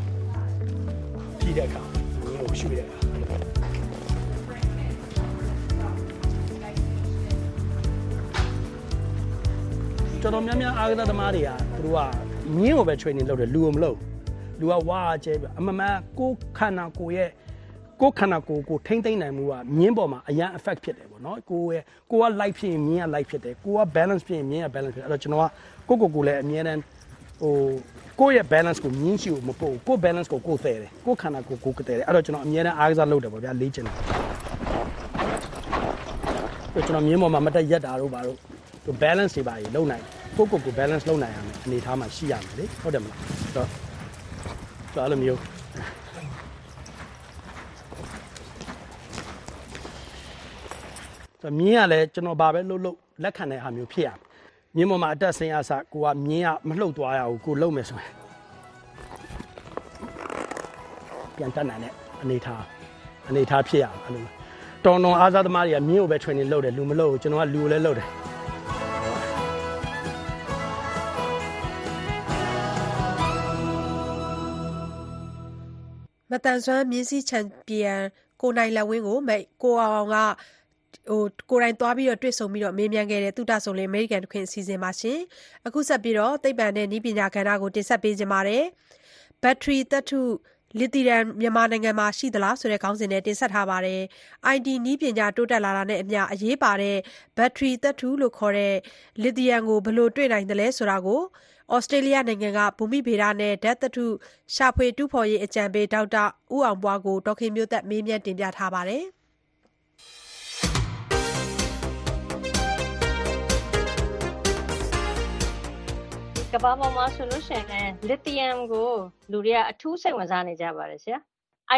ဖြီးတဲ့အခါမျိုးကိုရှုတဲ့အခါကျွန်တော်များများအားကစားသမားတွေကသူတို့ကမြင်းကိုပဲ training လုပ်တယ်လူကိုမလုပ် လူကဝါကျဲပြအမမန်ကိုခန္ဓာကိုယ်ရဲ့ကိုခန္ဓာကိုယ်ကိုထိမ့်သိမ့်နိုင်မှုကမြင်းပေါ်မှာအရန် effect ဖြစ်တယ်ပေါ့နော်ကိုရဲ့ကိုက light ဖြစ်ရင်မြင်းက light ဖြစ်တယ်ကိုက balance ဖြစ်ရင်မြင်းက balance ဖြစ်တယ်အဲ့တော့ကျွန်တော်ကကိုကိုကိုလည်းအမြဲတမ်းဟိုကိုယ့်ရဲ့ balance ကိုမြင်းရှိကိုမပို့ကို balance ကိုကိုသဲတယ်ကိုခန္ဓာကိုယ်ကိုကတဲ့တယ်အဲ့တော့ကျွန်တော်အမြဲတမ်းအားကစားလုပ်တယ်ပေါ့ဗျာလေ့ကျင့်တယ်ကျွန်တော်မြင်းပေါ်မှာမတက်ရက်တာတို့ဘာတို့ balance တွေပါကြီးလုံနိုင်ကိုကိုကို balance လုံနိုင်ရမယ်အနေထားမှာရှိရမယ်လေဟုတ်တယ်မလားဆိုတော့ ဒါအဲ့လိုမျိုးဆိုမြင်းကလည်းကျွန်တော်ဘာပဲလှုပ်လှုပ်လက်ခံတဲ့ဟာမျိုးဖြစ်ရမယ်မြင်းပေါ်မှာအတက်ဆင်းရစကိုကမြင်းကမလှုပ်သွားရဘူးကိုလှုပ်မယ်ဆိုရင်ပြန်တက်နိုင်တဲ့အနေထားအနေထားဖြစ်ရအောင်အဲ့လိုတော်တော်အားစားသမားတွေကမြင်းကိုပဲ training လုပ်တယ်လူမလုပ်ဘူးကျွန်တော်ကလူကိုလည်းလုပ်တယ် မတန်ဆွမ်း မြင်းစည်းချန်ပီယံ ကိုနိုင်လက်ဝင်းကိုမိတ်ကိုအောင်ကဟိုကိုယ်တိုင်သွားပြီးတော့တွေ့ဆုံပြီးတော့မေးမြန်းခဲ့တဲ့ သုတဆုံလေးအမေရိကန်တခွင် အစီအစဉ်ပါရှင်အခုဆက်ပြီးတော့သိပ္ပံနဲ့ နည်းပညာကဏ္ဍကို တင်ဆက်ပေးခြင်းပါတယ် ဘက်ထရီသတ္ထုလစ်သီယမ်မြန်မာနိုင်ငံမှာ ရှိသလားဆိုတဲ့ ခေါင်းစဉ်နဲ့ တင်ဆက်ထားပါတယ်။ ID နည်းပညာ တိုးတက်လာတာနဲ့အမျှ အရေးပါတဲ့ ဘက်ထရီသတ္ထုလို့ခေါ်တဲ့လစ်သီယမ်ကို ဘယ်လို တွေ့နိုင်သလဲဆိုတာကို ဩစတြေးလျနိုင်ငံက ဘူမိဗေဒနဲ့ ဓာတ်သတ္ထုရှာဖွေတူးဖော်ရေး အကြံပေး ဒေါက်တာဦးအောင်ပွားကို ဒေါ်ခင်မျိုးသက်မေးမြန်းတင်ပြထားပါတယ်။ကမ္ဘာပေါ်မှာဆိုလို့ရှိရင်လစ်သီယမ်ကိုလူတွေက အထူးစိတ်ဝင်စားနေကြပါတယ်ဆရာ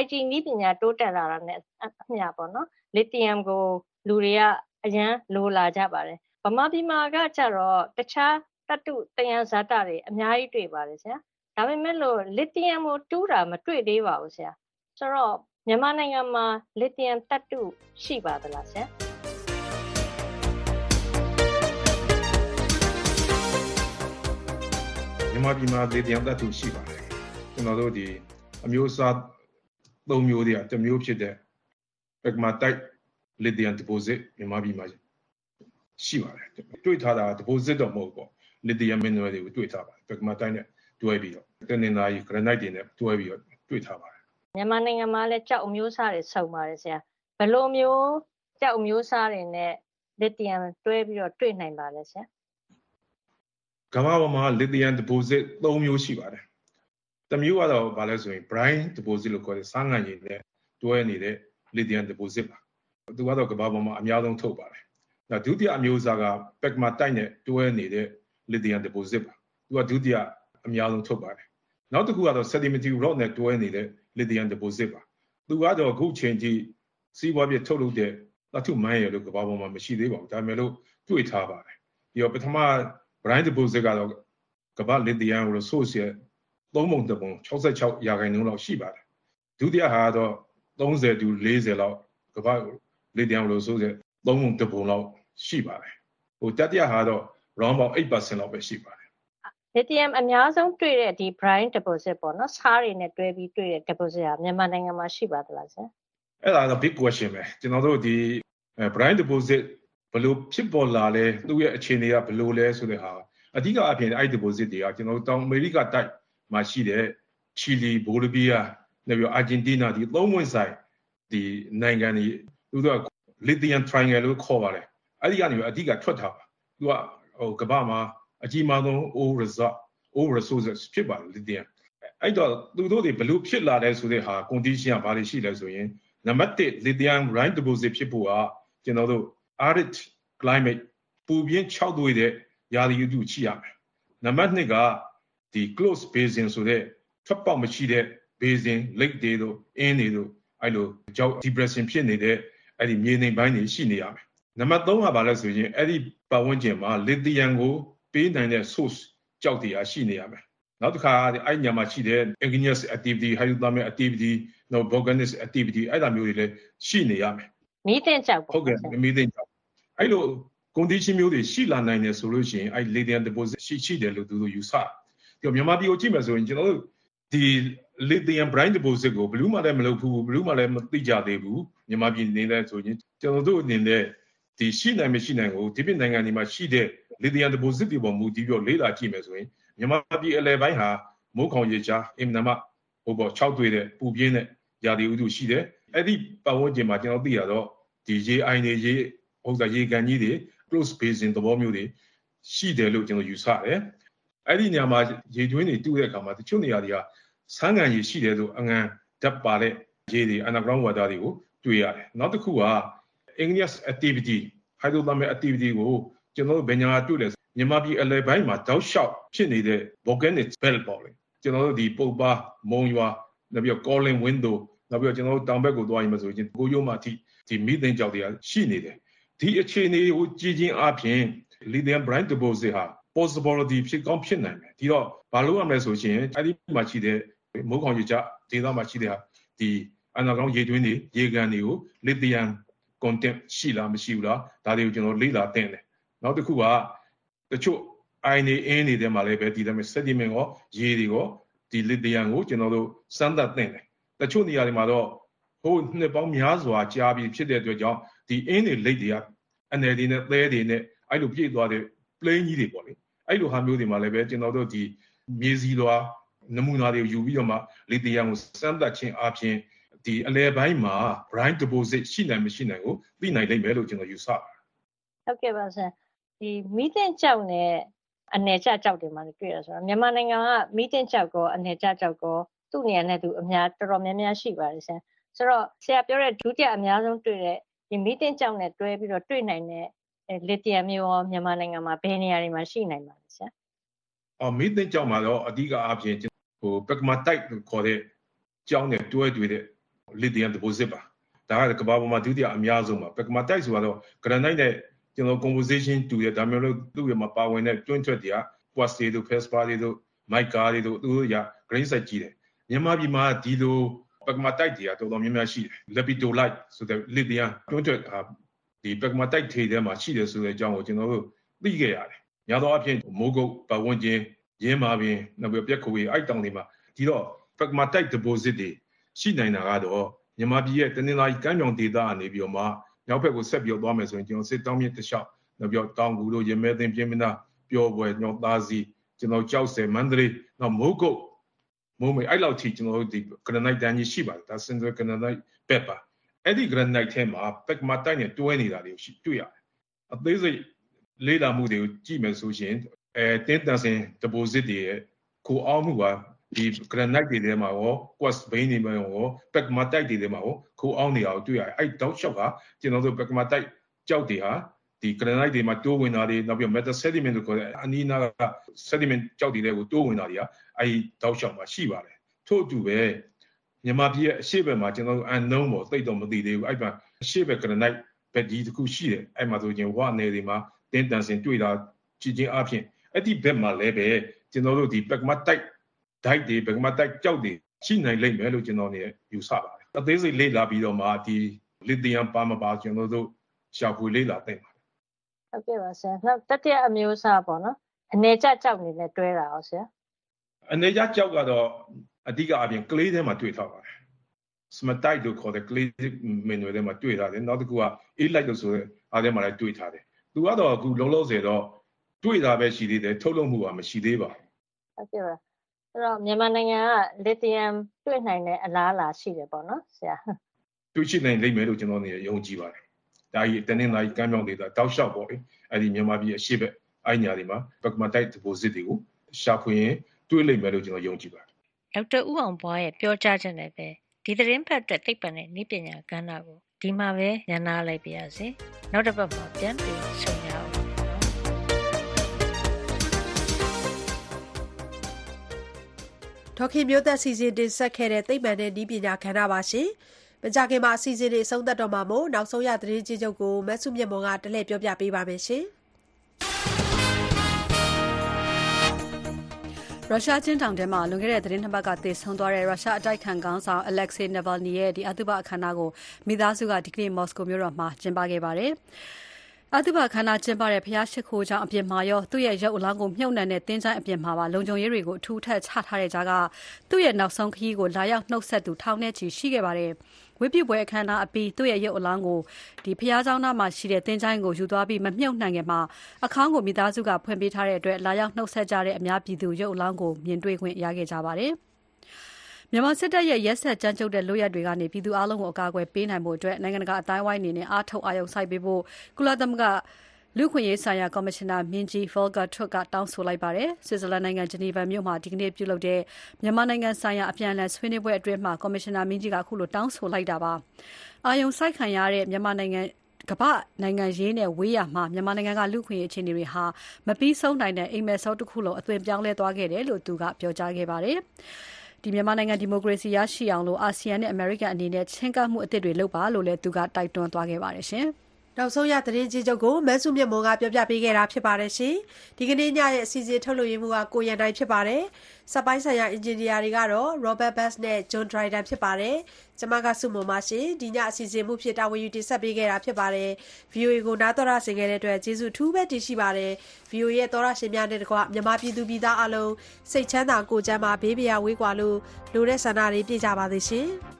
IT နည်းပညာတိုးတက်လာတာနဲ့အမျှပေါ့နော်လစ်သီယမ်ကိုလူတွေက အရန်လိုလာကြပါတယ် ဗမာပြည်မှာကကြတော့ တခြား တတုတယံဇာတတွေအများကြီးတွေ့ပါတယ်ဆရာဒါပေမဲ့လို့လစ်သီယမ်ကိုတူးတာမတွေ့သေးပါဘူးဆရာဆိုတော့မြန်မာနိုင်ငံမှာလစ်သီယမ်တတုရှိပါသလားဆရာမြန်မာပြည်မှာလေတံတတ်သူရှိပါတယ်ကျွန်တော်တို့ဒီအမျိုးအစားသုံးမျိုးတည်းတစ်မျိုးဖြစ်တဲ့ pegmatite lithium deposit မြန်မာပြည်မှာရှိပါတယ်တွေ့ထားတာ deposit တော့မဟုတ်ပေါ့ lithium mineral တွေကိုတွေ့ထားပါတယ် pegmatite နဲ့တွဲပြီးတော့တနင်္လာရီ granite တွေနဲ့တွဲပြီးတော့တွေ့ထားပါတယ်မြန်မာနိုင်ငံမှာလည်းကြောက်အမျိုးအစားတွေစုံပါတယ်ဆရာဘယ်လိုမျိုးကြောက်အမျိုးအစားတွေနဲ့ lithium တွဲပြီးတော့တွေ့နိုင်ပါလဲဆရာကမ္ဘာပေါ်မှာ lithium deposit ၃မျိုးရှိပါတယ်။တစ်မျိုးကတော့ဘာလဲဆိုရင် brine deposit လို့ခေါ်တဲ့ဆားငံရည်နဲ့တွဲနေတဲ့ lithium deposit ပါ။သူကတော့ကမ္ဘာပေါ်မှာအများဆုံးထုတ်ပါတယ်။ဒါဒုတိယအမျိုးအစားက pegmatite နဲ့တွဲနေတဲ့ lithium deposit ပါ။သူကဒုတိယအများဆုံးထုတ်ပါတယ်။နောက်တစ်ခုကတော့ sedimentary rock နဲ့တွဲနေတဲ့ lithium deposit ပါ။သူကတော့အခုချိန်ထိစီးပွားပြထုတ်လုပ်တဲ့သတ္တုမိုင်းရလို့ကမ္ဘာပေါ်မှာမရှိသေးပါဘူး။ဒါပေမဲ့လို့တွေ့ထားပါတယ်။ပြီးတော့ပထမ brine deposit ကတော့ကမ္ဘာ lithium resource ရဲ့သုံးပုံတစ်ပုံ66ရာခိုင်နှုန်းလောက်ရှိပါတယ်ဒုတိယဟာတော့30တူ40လောက်ကမ္ဘာ lithium resource ရဲ့သုံးပုံတစ်ပုံလောက်ရှိပါတယ်ဟိုတတိယဟာတော့ round about 8%လောက်ပဲရှိပါတယ် lithium အများဆုံးတွေ့တဲ့ဒီ brine deposit ပေါ့နော်ဆားတွေနဲ့တွဲပြီးတွေ့တဲ့ deposit ဟာမြန်မာနိုင်ငံမှာရှိပါသလားဆရာအဲ့ဒါတော့ big question ပဲကျွန်တော်တို့ဒီ brine deposit ဘယ်လိုဖြစ်ပေါ်လာလဲသူ့ရဲ့အခြေအနေကဘယ်လိုလဲဆိုတဲ့ဟာအဓိကအပြင်အဲ့ deposit တွေကကျွန်တော်တို့တောင်အမေရိကတိုက်မှာရှိတဲ့ချီလီဘိုလီဗီးယားနောက်ပြီးအာဂျင်တီးနာဒီသုံးဝင်ဆိုင်ဒီနိုင်ငံတွေသူတို့က lithium triangle လို့ခေါ်ပါတယ်အဲ့ဒီကနေအဓိကထွက်တာပါသူက ဟိုကမ္ဘာမှာအကြီးမားဆုံး all result all resources ဖြစ်ပါတယ် lithium အဲ့တော့သူတို့တွေဘလို့ဖြစ်လာလဲဆိုတဲ့ဟာ condition ကဘာတွေရှိလဲဆိုရင်နံပါတ်1 lithium brine deposit ဖြစ်ဖို့ကကျွန်တော်တို့ arid climate ပူပြင်း6သွေးတဲ့ရာသီဥတုရှိရမယ်နံပါတ်2ကဒီ close basin ဆိုတဲ့ထွက်ပေါက်မရှိတဲ့ basin lake တွေတို့အင်းတွေတို့အဲ့လိုကြောက် depression ဖြစ်နေတဲ့အဲ့ဒီမြေနေပိုင်းတွေရှိနေရမယ် နံပါတ်3ကဘာလဲဆိုရင်အဲ့ဒီပတ်ဝန်းကျင်မှာ lithium ကိုပေးနိုင်တဲ့ source ကြောက်တရားရှိနေရမယ်နောက်တစ်ခါအဲ့ညမှာရှိတဲ့ igneous activity hydrothermal activity နောက် volcanic activity အဲ့ဒါမျိုးတွေလည်းရှိနေရမယ်မီးတင်ကြောက်ဟုတ်ကဲ့မီးတင်ကြောက်အဲ့လို condition မျိုးတွေရှိလာနိုင်တယ်ဆိုလို့ရှိရင်အဲ့ lithium deposit ရှိရှိတယ်လို့သူတို့ယူဆဒီမြန်မာပြည်ကိုကြည့်မယ်ဆိုရင်ကျွန်တော်တို့ဒီ lithium brine deposit ကိုဘလူးမှလည်းမလုပ်ဘူးဘလူးမှလည်းမသိကြသေးဘူးမြန်မာပြည်နေတဲ့ဆိုရင်ကျွန်တော်တို့အနေနဲ့ ဒီရှိနိုင်မရှိနိုင်ကိုဒီပြည်နိုင်ငံတွေမှာရှိတဲ့ lithium deposit တွေပေါ်မူတည်ပြီးလေ့လာကြည့်မယ်ဆိုရင်မြန်မာပြည်အလယ်ပိုင်းဟာမိုးခေါင်ရေချာအင်မနမဟိုပေါ်6တွေ့တဲ့ပူပြင်းတဲ့ရာသီဥတုရှိတယ်အဲ့ဒီပတ်ဝန်းကျင်မှာကျွန်တော်သိရတော့ဒီရေအိုင်တွေရေဥစ္စာရေကန်ကြီးတွေ close basin သဘောမျိုးတွေရှိတယ်လို့ကျွန်တော်ယူဆတယ်အဲ့ဒီနေရာမှာရေတွင်းတွေတူးတဲ့အခါမှာတချို့နေရာတွေကဆန်းငံရေရှိတယ်လို့အငံဓာတ်ပါတဲ့ရေတွေ underground water တွေကိုတွေ့ရတယ်နောက်တစ်ခုက igneous activity hydrothermal activity ကိုကျွန်တော်တို့ဘယ်ညာတွေ့လဲမြန်မာပြည်အလယ်ပိုင်းမှာတောက်လျှောက်ဖြစ်နေတဲ့ volcanic belt ပေါ့လေကျွန်တော်တို့ဒီပုပ်ပါမုံရွာနောက်ပြီးတော့ calling window နောက်ပြီးတော့ကျွန်တော်တို့တောင်ဘက်ကိုသွားရင်မဆိုရင်ကိုရိုးမှအထိဒီမိသိန်းကြောက်တွေကရှိနေတယ်ဒီအခြေအနေကိုကြည်ချင်းအပြင် lithium brine deposit ဟာ possibility ဖြစ်ကောင်းဖြစ်နိုင်တယ်ဒီတော့ဘာလို့ရမလဲဆိုရှင်အဲ့ဒီမှာရှိတဲ့မိုးခေါင်ရေချဒေသမှာရှိတဲ့ဟာဒီဒီအနာကောင်းရေတွင်းတွေရေကန်တွေကို lithium content ရှိလားမရှိဘူးလားဒါတွေကိုကျွန်တော်လေ့လာသင့်တယ်နောက်တစ်ခုကတချို့ iron တွေအင်းတွေထဲမှာလည်းပဲဒီလိုမျိုး sediment ရောရေတွေရောဒီ lithium ကိုကျွန်တော်တို့စမ်းသပ်သင့်တယ်တချို့နေရာတွေမှာတော့ဟိုနှစ်ပေါင်းများစွာကြာပြီးဖြစ်တဲ့အတွက်ကြောင့်ဒီအင်းတွေလိတ်တွေကအနယ်တွေနဲ့သဲတွေနဲ့အဲ့လိုပြည့်သွားတဲ့ plane ကြီးတွေပေါ့လေအဲ့လိုဟာမျိုးတွေမှာလည်းပဲကျွန်တော်တို့ဒီမြေစီလွာနမူနာတွေကိုယူပြီးတော့မှလီသီယမ်ကိုစမ်းသပ်ခြင်းအပြင် ဒီအလဲပိုင်းမှာ brine deposit ရှိနိုင်မရှိနိုင်ကိုသိနိုင်လိမ့်မယ်လို့ကျွန်တော်ယူဆပါတယ်။ဟုတ်ကဲ့ပါဆရာ။ဒီမီးတင်ကြောက်နဲ့အနေကျကြောက်တွေမှာတွေ့ရဆိုတော့မြန်မာနိုင်ငံကမီးတင်ကြောက်ကောအနေကျကြောက်ကောသူ့နေရာနဲ့သူအများတော်တော်များများရှိပါတယ်ဆရာ။ဆိုတော့ဆရာပြောတဲ့ဒုတိယအများဆုံးတွေ့တဲ့ဒီမီးတင်ကြောက်နဲ့တွဲပြီးတော့တွေ့နိုင်တဲ့လစ်တီယမ်မျိုးရောမြန်မာနိုင်ငံမှာဘယ်နေရာတွေမှာရှိနိုင်ပါလဲဆရာ။အော်မီးတင်ကြောက်မှာတော့အဓိကအပြင်ဟို pegmatite လို့ခေါ်တဲ့ကြောင်းနဲ့တွဲတွေ့တဲ့ lithium deposit ပါဒါကကမ္ဘာပေါ်မှာဒုတိယအများဆုံးပါ pegmatite ဆိုတော့ granite နဲ့ကျွန်တော် composition တူတဲ့ဒါမျိုးလို့သူ့ရမှာပါဝင်တဲ့တွင်းထွက်တွေက quartz တွေတို့ feldspar တွေတို့ mica တွေတို့သူတို့ရ grain size ကြီးတယ်မြန်မာပြည်မှာဒီလို pegmatite တွေကတော်တော်များများရှိတယ် lepidolite ဆိုတဲ့ lithium တွင်းထွက်ဒီ pegmatite ထေထဲမှာရှိတယ်ဆိုတဲ့အကြောင်းကိုကျွန်တော်တို့သိခဲ့ရတယ်။ညာတော့အဖြစ်မိုးကုတ်ပတ်ဝန်းကျင်ရင်းမာပင်နောက်ပြီးပြက်ခွေအဲ့တောင်တွေမှာဒီတော့ pegmatite deposit တွေ ရှိနိုင်တာကတော့မြန်မာပြည်ရဲ့တနင်္လာရီကမ်းမြောင်ဒေသအနေပြီးတော့မှနောက်ဘက်ကိုဆက်ပြီးသွားမယ်ဆိုရင်ကျွန်တော်စစ်တောင်းမြစ်တစ်လျှောက်နောက်ပြီးတောင်ကူတို့ရမဲသိန်းပြင်းမနာပျော်ပွဲညောသားစီကျွန်တော်ကြောက်စဲမန္တလေးနောက်မိုးကုတ်မိုးမေအဲ့လောက်ထိကျွန်တော်တို့ဒီ granite တန်းကြီးရှိပါတယ်ဒါ central granite ဘက်ပါအဲ့ဒီ granite ထဲမှာ pegmatite နဲ့တွဲနေတာတွေကိုရှိတွေ့ရတယ်အသေးစိတ်လေးလာမှုတွေကိုကြည့်မယ်ဆိုရင်အဲတင်းတန်စင် deposit တွေရဲ့ကိုအောင်မှုက ဒီ granite တွေထဲမှာရော quartz vein တွေမှာရော pegmatite တွေထဲမှာရောခိုးအောင်နေတာကိုတွေ့ရတယ်အဲ့တောက်လျှောက်ကကျွန်တော်တို့ pegmatite ကြောက်တွေဟာဒီ granite တွေမှာတိုးဝင်တာတွေနောက်ပြီး metal sediment လို့ခေါ်တဲ့အနီးနားက sediment ကြောက်တွေတွေကိုတိုးဝင်တာတွေကအဲ့တောက်လျှောက်မှာရှိပါတယ်ထို့အတူပဲမြန်မာပြည်ရဲ့အရှိဘက်မှာကျွန်တော်တို့ unknown ပေါ့သိတော့မသိသေးဘူးအဲ့မှာအရှိဘက် granite ဘက်ဒီတစ်ခုရှိတယ်အဲ့မှာဆိုရင်ဝါနယ်တွေမှာတင်းတန်စင်တွေ့တာကြည့်ချင်းအပြင်အဲ့ဒီဘက်မှာလည်းပဲကျွန်တော်တို့ဒီ pegmatite ဓာတ်တွေဘယ်မှာတိုက်ကြောက်တွေရှိနိုင်လိမ့်မယ်လို့ကျွန်တော်နေယူဆပါတယ်အသေးစိတ်လေ့လာပြီးတော့မှဒီလစ်သီယမ်ပါမပါကျွန်တော်တို့ရှာဖွေလေ့လာသင့်ပါတယ်ဟုတ်ကဲ့ပါဆရာနောက်တတိယအမျိုးအစားပေါ့နော်အနေကျကြောက်နေနဲ့တွဲတာအောင်ဆရာအနေကျကြောက်ကတော့အဓိကအပြင်ကလေးထဲမှာတွေ့ထားပါတယ်စမတိုက်လို့ခေါ်တဲ့ clay mineral ထဲမှာတွေ့ထားတယ်နောက်တစ်ခုက elite လို့ဆိုတဲ့အားထဲမှာလည်းတွေ့ထားတယ်သူကတော့အခုလုံးလုံးစေတော့တွေ့တာပဲရှိသေးတယ်ထုတ်လုပ်မှုကမရှိသေးပါဘူးဟုတ်ကဲ့ပါ အဲ့တော့မြန်မာနိုင်ငံကလစ်သီယမ်တွေ့နိုင်တဲ့အလားအလာရှိတယ်ပေါ့နော်ဆရာတွေ့ရှိနိုင်လိမ့်မယ်လို့ကျွန်တော်နေယုံကြည်ပါတယ်ဒါကြီးတနင်္လာရီကမ်းမြောင်ဒေသတောက်လျှောက်ပေါ့လေအဲ့ဒီမြန်မာပြည်အရှိဘက်အဲ့ညာတွေမှာ pegmatite deposit တွေကိုရှာဖွေရင်တွေ့လိမ့်မယ်လို့ကျွန်တော်ယုံကြည်ပါတယ်ဒေါက်တာဦးအောင်ဘွားရဲ့ပြောကြားချက်နဲ့ပဲဒီသတင်းဖတ်တဲ့သိပ္ပံနဲ့နည်းပညာကဏ္ဍကိုဒီမှာပဲညှနာလိုက်ပါရစေနောက်တစ်ပတ်မှာပြန်ပြီးဆုံ ဒေါခင်မျိုးသက်စီစဉ်တင်ဆက်ခဲ့တဲ့သိပ္ပံနဲ့ဤပညာခန္ဓာပါရှင်။မကြခင်မှာအစီအစဉ်တွေအဆုံးသတ်တော့မှာမို့နောက်ဆုံးရသတင်းကြီးချုပ်ကိုမဆုမြတ်မွန်ကတလှည့်ပြောပြပေးပါမယ်ရှင်။ရုရှားချင်းတောင်ထဲမှာလွန်ခဲ့တဲ့သတင်းနှစ်ပတ်ကသေဆုံးသွားတဲ့ရုရှားအတိုက်ခံခေါင်းဆောင် Alexei Navalny ရဲ့ဒီအသုဘအခမ်းအနားကိုမိသားစုကဒီကနေ့မော်စကိုမြို့တော်မှာကျင်းပခဲ့ပါတယ်။ အသုဘခန္ဓာကျင်းပတဲ့ ဘုရားရှိခိုးကျောင်းအပြင်မှာရော သူ့ရဲ့ရုပ်အလောင်းကို မြုပ်နှံတဲ့တင်းချိုင်းအပြင်မှာပါ လုံခြုံရေးတွေကိုအထူးထပ်ချထားတဲ့ကြားက သူ့ရဲ့နောက်ဆုံးခရီးကို လာရောက်နှုတ်ဆက်သူ ထောင်နဲ့ချီရှိခဲ့ပါတယ်။ဝိပုပွဲအခမ်းအနားအပြီး သူ့ရဲ့ရုပ်အလောင်းကိုဒီဘုရားကျောင်းသားမှာရှိတဲ့တင်းချိုင်းကို ယူသွားပြီး မမြုပ်နှံခင်မှာအခေါင်းကို မိသားစုက ဖွင့်ပေးထားတဲ့အတွက် လာရောက်နှုတ်ဆက်ကြတဲ့ အများပြည်သူ ရုပ်အလောင်းကို မြင်တွေ့ခွင့်ရခဲ့ကြပါတယ်။ မြန်မာစစ်တပ်ရဲ့ ရက်စက်ကြမ်းကြုတ်တဲ့ လုပ်ရပ်တွေကနေ ပြည်သူအလုံးကို အကာအကွယ်ပေးနိုင်ဖို့အတွက်နိုင်ငံတကာအတိုင်းဝိုင်းအနေနဲ့ အားထုတ် အာရုံစိုက်ပေးဖို့ ကုလသမဂ္ဂ လူခွင့်ရေးဆိုင်ရာ ကော်မရှင်နာမင်းကြီး Volker Turk ကတောင်းဆိုလိုက်ပါတယ်။ဆွစ်ဇာလန်နိုင်ငံ ဂျနီဗာမြို့မှာ ဒီကနေ့ပြုလုပ်တဲ့ မြန်မာနိုင်ငံဆိုင်ရာ အပြန်အလှန်ဆွေးနွေးပွဲအတွင်းမှာကော်မရှင်နာမင်းကြီးကအခုလို တောင်းဆိုလိုက်တာပါ။အာယုံစိုက်ခံရတဲ့မြန်မာနိုင်ငံကမ္ဘာနိုင်ငံရေးနဲ့ ဝေးရမှာ မြန်မာနိုင်ငံက လူခွင့်ရေး အခြေအနေတွေဟာ မပြီးဆုံးနိုင်တဲ့ အိမ်မက်ဆော့တစ်ခုလုံး အသွင်ပြောင်းလဲသွားခဲ့တယ်လို့ သူက ပြောကြားခဲ့ပါတယ်။ဒီ မြန်မာနိုင်ငံ ဒီမိုကရေစီရရှိအောင်လို့အာဆီယံနဲ့ အမေရိကန်အနေနဲ့ ချင်းကပ်မှုအသစ်တွေလုပ်ပါလို့လည်း သူက တိုက်တွန်းသွားခဲ့ပါတယ်ရှင်။ နောက်ဆုံးရသတင်းကြီးချုပ်ကိုမန်းစုမြတ်မော်ကပြောပြပေးခဲ့တာဖြစ်ပါတယ်ရှင်။ဒီကနေ့ညရဲ့အစီအစဉ်ထုတ်လွှင့်ရေးမှုကကိုရန်တိုင်းဖြစ်ပါတယ်။စက်ပိုင်းဆိုင်ရာအင်ဂျင်နီယာတွေကတော့ Robert Bass နဲ့ John Dryden ဖြစ်ပါတယ်။ကျွန်မကစုမုံပါရှင်။ဒီညအစီအစဉ်မှုဖြစ်တာဝန်ယူတင်ဆက်ပေးခဲ့တာဖြစ်ပါတယ်။ VOA ကိုနားတော်ရဆင်ခဲ့တဲ့အတွက်ကျေးဇူးအထူးပဲတင်ရှိပါတယ်။ VOA ရဲ့သောရရှင်များနဲ့တကွမြန်မာပြည်သူပြည်သားအလုံးစိတ်ချမ်းသာကိုယ်ကျန်းမာဘေးပရာဝေးကွာလို့လိုတဲ့ဆန္ဒတွေပြည့်ကြပါသေးရှင်။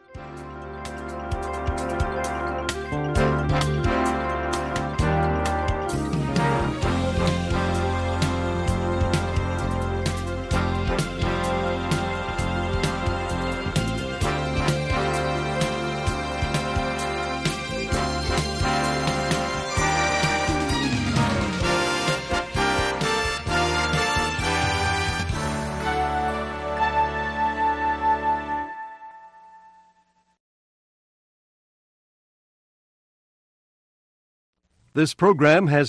This program has